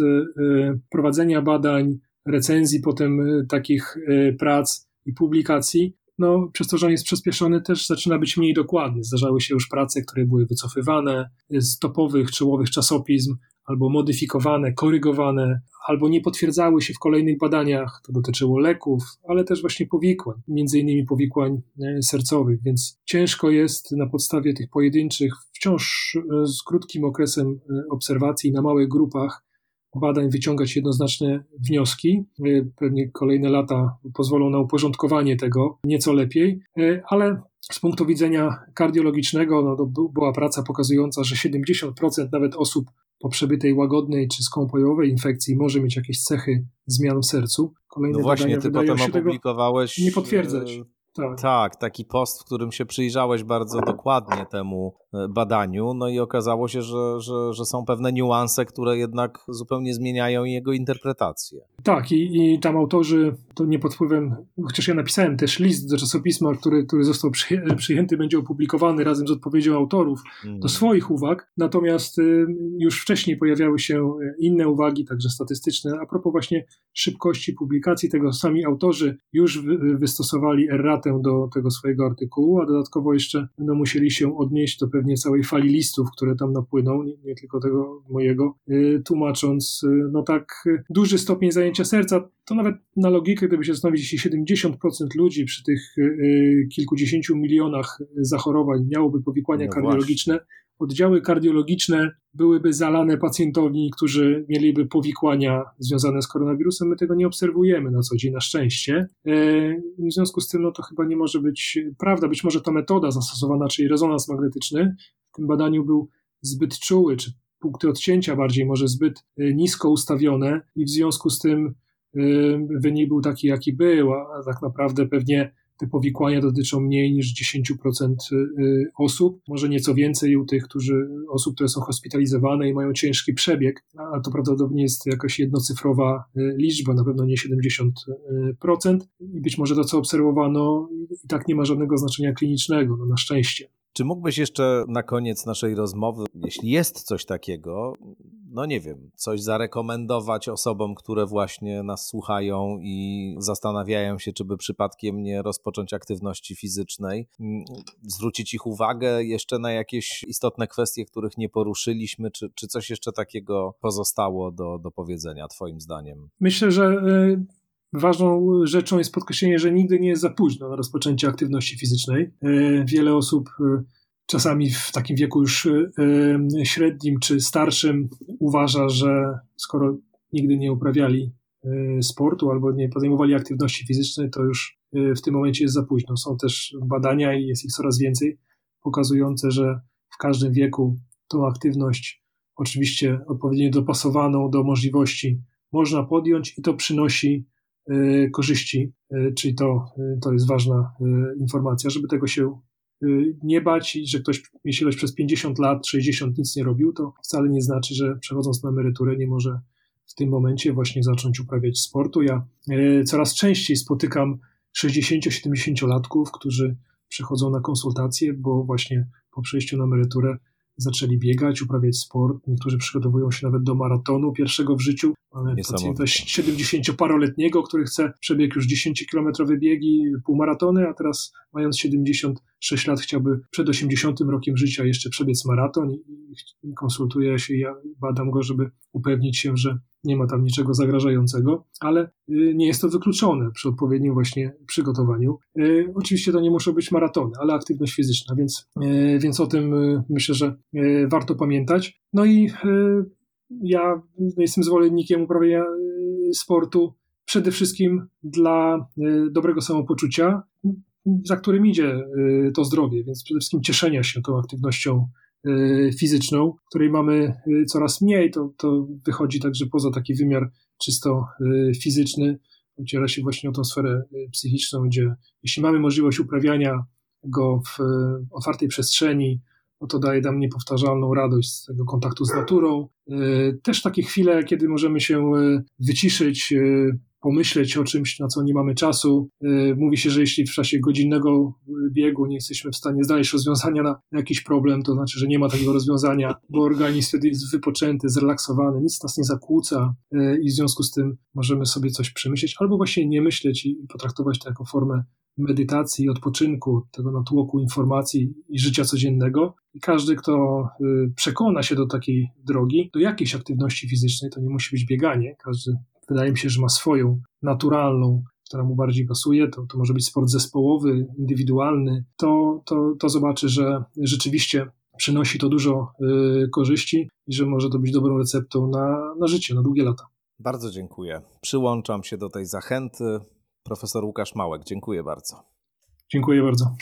prowadzenia badań, recenzji potem takich prac i publikacji no, przez to, że on jest przyspieszony, też zaczyna być mniej dokładny. Zdarzały się już prace, które były wycofywane z topowych, czołowych czasopism, albo modyfikowane, korygowane, albo nie potwierdzały się w kolejnych badaniach. To dotyczyło leków, ale też właśnie powikłań, między innymi powikłań e, sercowych, więc ciężko jest na podstawie tych pojedynczych, wciąż e, z krótkim okresem e, obserwacji na małych grupach badań wyciągać jednoznaczne wnioski. Pewnie kolejne lata pozwolą na uporządkowanie tego nieco lepiej, ale z punktu widzenia kardiologicznego, no to była praca pokazująca, że 70% nawet osób po przebytej łagodnej czy skąpojowej infekcji może mieć jakieś cechy zmian w sercu. Kolejne no właśnie, ty potem opublikowałeś nie potwierdzać. Tak. tak, taki post, w którym się przyjrzałeś bardzo dokładnie temu e, badaniu, no i okazało się, że, że, że są pewne niuanse, które jednak zupełnie zmieniają jego interpretację. Tak, i, i tam autorzy, to nie pod wpływem, chociaż ja napisałem też list do czasopisma, który, który został przyjęty, będzie opublikowany razem z odpowiedzią autorów mm. do swoich uwag, natomiast y, już wcześniej pojawiały się e, inne uwagi, także statystyczne, a propos właśnie szybkości publikacji tego, sami autorzy już wy, wystosowali erratę do tego swojego artykułu, a dodatkowo jeszcze będą musieli się odnieść do pewnie całej fali listów, które tam napłyną, nie, nie tylko tego mojego, y, tłumacząc y, no tak y, duży stopień zajęcia serca. To nawet na logikę, gdyby się zastanowić, jeśli 70% ludzi przy tych kilkudziesięciu milionach zachorowań miałoby powikłania no kardiologiczne, właśnie oddziały kardiologiczne byłyby zalane pacjentowi, którzy mieliby powikłania związane z koronawirusem. My tego nie obserwujemy na co dzień, na szczęście. E, w związku z tym, no to chyba nie może być prawda. Być może ta metoda zastosowana, czyli rezonans magnetyczny, w tym badaniu był zbyt czuły, czy punkty odcięcia bardziej może zbyt e, nisko ustawione i w związku z tym e, wynik był taki, jaki był, a tak naprawdę pewnie te powikłania dotyczą mniej niż 10% y, osób, może nieco więcej u tych, którzy, osób, które są hospitalizowane i mają ciężki przebieg, a to prawdopodobnie jest jakaś jednocyfrowa y, liczba, na pewno nie 70%. I być może to, co obserwowano, i tak nie ma żadnego znaczenia klinicznego, no na szczęście. Czy mógłbyś jeszcze na koniec naszej rozmowy, jeśli jest coś takiego, no nie wiem, coś zarekomendować osobom, które właśnie nas słuchają i zastanawiają się, czy by przypadkiem nie rozpocząć aktywności fizycznej, zwrócić ich uwagę jeszcze na jakieś istotne kwestie, których nie poruszyliśmy, czy, czy coś jeszcze takiego pozostało do, do powiedzenia, Twoim zdaniem? Myślę, że. Ważną rzeczą jest podkreślenie, że nigdy nie jest za późno na rozpoczęcie aktywności fizycznej. Y, wiele osób y, czasami w takim wieku już średnim czy starszym uważa, że skoro nigdy nie uprawiali sportu albo nie podejmowali aktywności fizycznej, to już w tym momencie jest za późno. Są też badania i jest ich coraz więcej, pokazujące, że w każdym wieku tą aktywność, oczywiście odpowiednio dopasowaną do możliwości, można podjąć i to przynosi korzyści, czyli to, to jest ważna informacja, żeby tego się Y, nie bać i że ktoś, jeśli ktoś przez 50 lat, 60 nic nie robił, to wcale nie znaczy, że przechodząc na emeryturę nie może w tym momencie właśnie zacząć uprawiać sportu. Ja y, coraz częściej spotykam 60-70-latków, którzy przychodzą na konsultacje, bo właśnie po przejściu na emeryturę zaczęli biegać, uprawiać sport. Niektórzy przygotowują się nawet do maratonu pierwszego w życiu. Mamy pacjenta 70-paroletniego, który chce przebieg już 10-kilometrowe biegi, półmaratony, a teraz mając 76 lat chciałby przed 80 rokiem życia jeszcze przebiec maraton i, konsultuje się, ja badam go, żeby upewnić się, że nie ma tam niczego zagrażającego, ale y, nie jest to wykluczone przy odpowiednim właśnie przygotowaniu. Y, oczywiście to nie muszą być maratony, ale aktywność fizyczna, więc, y, więc o tym myślę, że warto pamiętać. No i ja jestem zwolennikiem uprawiania sportu. Przede wszystkim dla dobrego samopoczucia, za którym idzie to zdrowie, więc przede wszystkim cieszenia się tą aktywnością Y, fizyczną, której mamy y, coraz mniej, to, to wychodzi także poza taki wymiar czysto y, fizyczny, ociera się właśnie o tą sferę psychiczną, gdzie jeśli mamy możliwość uprawiania go w otwartej przestrzeni, no to daje nam niepowtarzalną radość z tego kontaktu z naturą. Też takie chwile, kiedy możemy się wyciszyć, pomyśleć o czymś, na co nie mamy czasu. Y, mówi się, że jeśli w czasie godzinnego biegu nie jesteśmy w stanie znaleźć rozwiązania na jakiś problem, to znaczy, że nie ma takiego rozwiązania, bo organizm wtedy jest wypoczęty, zrelaksowany, nic nas nie zakłóca y, i w związku z tym możemy sobie coś przemyśleć albo właśnie nie myśleć i potraktować to jako formę medytacji, odpoczynku, tego natłoku informacji i życia codziennego. I każdy, kto y, przekona się do takiej drogi, do jakiejś aktywności fizycznej, to nie musi być bieganie, każdy wydaje mi się, że ma swoją naturalną, która mu bardziej pasuje, to, to może być sport zespołowy, indywidualny, to, to, to zobaczy, że rzeczywiście przynosi to dużo korzyści i że może to być dobrą receptą na, na życie, na długie lata. Bardzo dziękuję. Przyłączam się do tej zachęty. Profesor Łukasz Małek, dziękuję bardzo. Dziękuję bardzo.